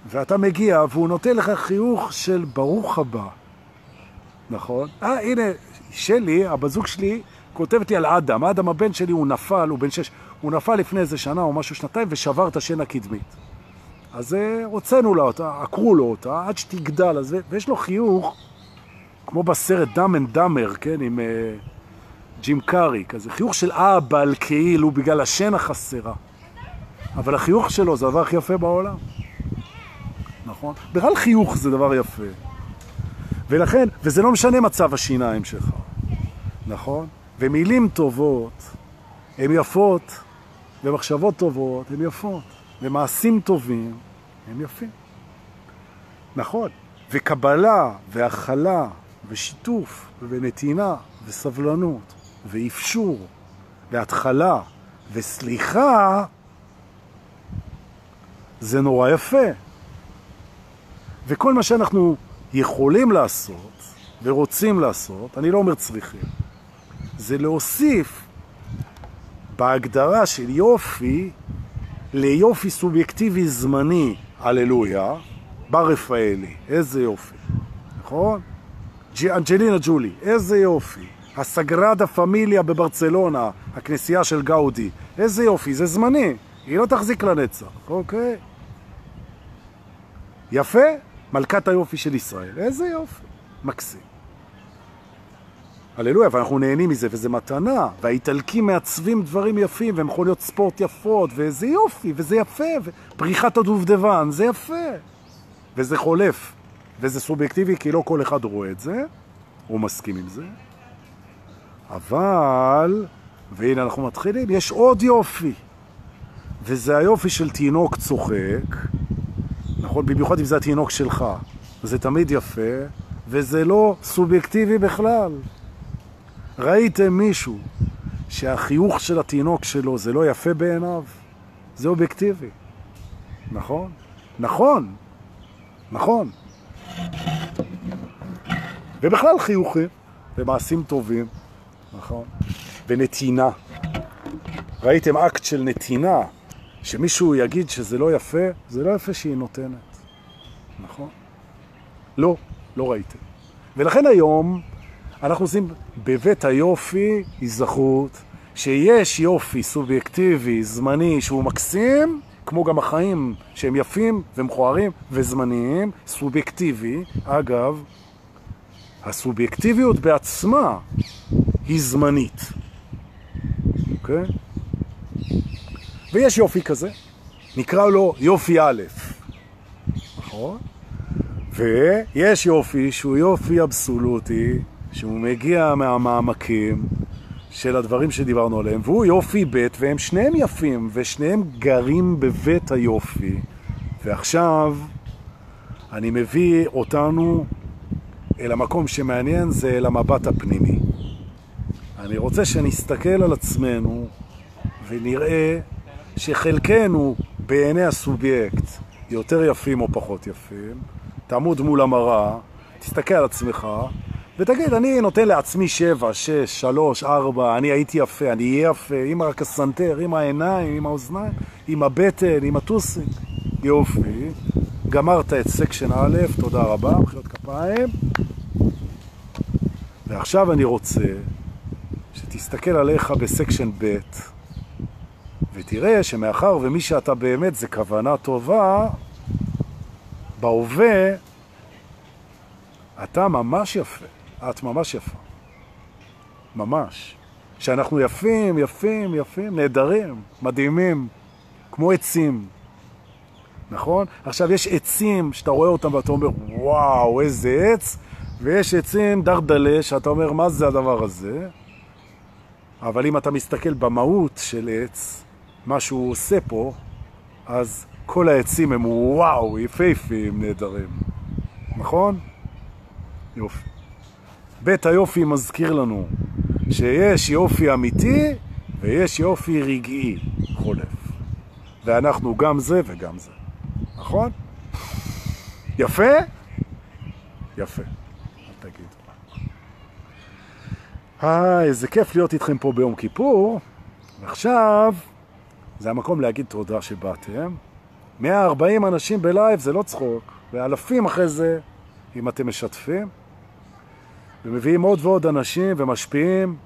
ואתה מגיע והוא נותן לך חיוך של ברוך הבא. נכון? אה, הנה, שלי, הבת זוג שלי, כותבת לי על אדם. אדם הבן שלי, הוא נפל, הוא בן שש, הוא נפל לפני איזה שנה או משהו, שנתיים, ושבר את השן הקדמית. אז אה, הוצאנו לה אותה, עקרו לו אותה, עד שתגדל, אז, ויש לו חיוך, כמו בסרט Dumb and Dumber, כן, עם אה, ג'ים קארי, כזה חיוך של אבל כאילו בגלל השן החסרה. אבל החיוך שלו זה הדבר הכי יפה בעולם. נכון? בכלל חיוך זה דבר יפה. ולכן, וזה לא משנה מצב השיניים שלך, נכון? ומילים טובות הן יפות, ומחשבות טובות הן יפות, ומעשים טובים הם יפים. נכון. וקבלה, והכלה, ושיתוף, ונתינה, וסבלנות, ואפשור, והתחלה, וסליחה, זה נורא יפה. וכל מה שאנחנו יכולים לעשות ורוצים לעשות, אני לא אומר צריכים, זה להוסיף בהגדרה של יופי ליופי סובייקטיבי זמני, הללויה, בר רפאלי, איזה יופי, נכון? אנג'לינה ג'ולי, איזה יופי. הסגרדה פמיליה בברצלונה, הכנסייה של גאודי, איזה יופי, זה זמני, היא לא תחזיק לנצח, אוקיי? יפה? מלכת היופי של ישראל, איזה יופי, מקסים. הללויה, ואנחנו נהנים מזה, וזה מתנה, והאיטלקים מעצבים דברים יפים, והם יכולים להיות ספורט יפות, וזה יופי, וזה יפה, ופריחת הדובדבן, זה יפה. וזה חולף, וזה סובייקטיבי, כי לא כל אחד רואה את זה, הוא מסכים עם זה. אבל, והנה אנחנו מתחילים, יש עוד יופי, וזה היופי של תינוק צוחק, נכון? במיוחד אם זה התינוק שלך. זה תמיד יפה, וזה לא סובייקטיבי בכלל. ראיתם מישהו שהחיוך של התינוק שלו זה לא יפה בעיניו? זה אובייקטיבי. נכון? נכון. נכון. ובכלל חיוכים ומעשים טובים, נכון? ונתינה. ראיתם אקט של נתינה, שמישהו יגיד שזה לא יפה, זה לא יפה שהיא נותנת, נכון? לא, לא ראיתם. ולכן היום אנחנו עושים בבית היופי הזכרות שיש יופי סובייקטיבי, זמני, שהוא מקסים, כמו גם החיים שהם יפים ומכוערים וזמניים, סובייקטיבי. אגב, הסובייקטיביות בעצמה היא זמנית. אוקיי? ויש יופי כזה, נקרא לו יופי א', נכון? ויש יופי שהוא יופי אבסולוטי, שהוא מגיע מהמעמקים של הדברים שדיברנו עליהם, והוא יופי ב', והם שניהם יפים, ושניהם גרים בבית היופי. ועכשיו אני מביא אותנו אל המקום שמעניין, זה אל המבט הפנימי. אני רוצה שנסתכל על עצמנו ונראה שחלקנו בעיני הסובייקט יותר יפים או פחות יפים, תעמוד מול המראה, תסתכל על עצמך ותגיד, אני נותן לעצמי שבע, שש, שלוש, ארבע, אני הייתי יפה, אני אהיה יפה, עם רק הסנטר, עם העיניים, עם האוזניים, עם הבטן, עם הטוסיק. יופי, גמרת את section א', תודה רבה, מחיאות כפיים. ועכשיו אני רוצה שתסתכל עליך ב section ב' ותראה שמאחר ומי שאתה באמת זה כוונה טובה, בהווה אתה ממש יפה, את ממש יפה. ממש. שאנחנו יפים, יפים, יפים, נהדרים, מדהימים, כמו עצים. נכון? עכשיו יש עצים שאתה רואה אותם ואתה אומר, וואו, איזה עץ, ויש עצים דרדלה שאתה אומר, מה זה הדבר הזה? אבל אם אתה מסתכל במהות של עץ, מה שהוא עושה פה, אז כל העצים הם וואו, יפהפיים, נהדרים. נכון? יופי. בית היופי מזכיר לנו שיש יופי אמיתי ויש יופי רגעי חולף. ואנחנו גם זה וגם זה. נכון? יפה? יפה. אל תגידו. אה, איזה כיף להיות איתכם פה ביום כיפור. ועכשיו, זה המקום להגיד תודה שבאתם. 140 אנשים בלייב זה לא צחוק, ואלפים אחרי זה, אם אתם משתפים. ומביאים עוד ועוד אנשים ומשפיעים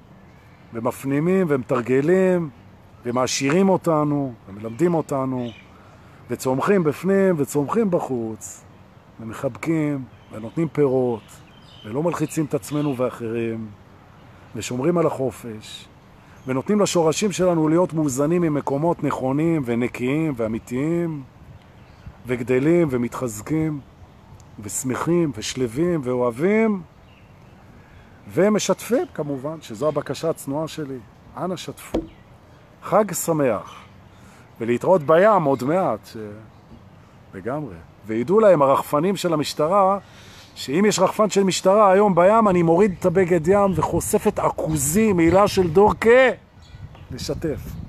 ומפנימים ומתרגלים ומעשירים אותנו ומלמדים אותנו וצומחים בפנים וצומחים בחוץ ומחבקים ונותנים פירות ולא מלחיצים את עצמנו ואחרים ושומרים על החופש ונותנים לשורשים שלנו להיות מאוזנים ממקומות נכונים ונקיים ואמיתיים, וגדלים ומתחזקים, ושמחים ושלווים ואוהבים, ומשתפים כמובן, שזו הבקשה הצנועה שלי. אנא שתפו. חג שמח. ולהתראות בים עוד מעט, ש... לגמרי. וידעו להם הרחפנים של המשטרה, שאם יש רחפן של משטרה היום בים, אני מוריד את הבגד ים וחושף את עכוזי, מילה של דורקה, לשתף.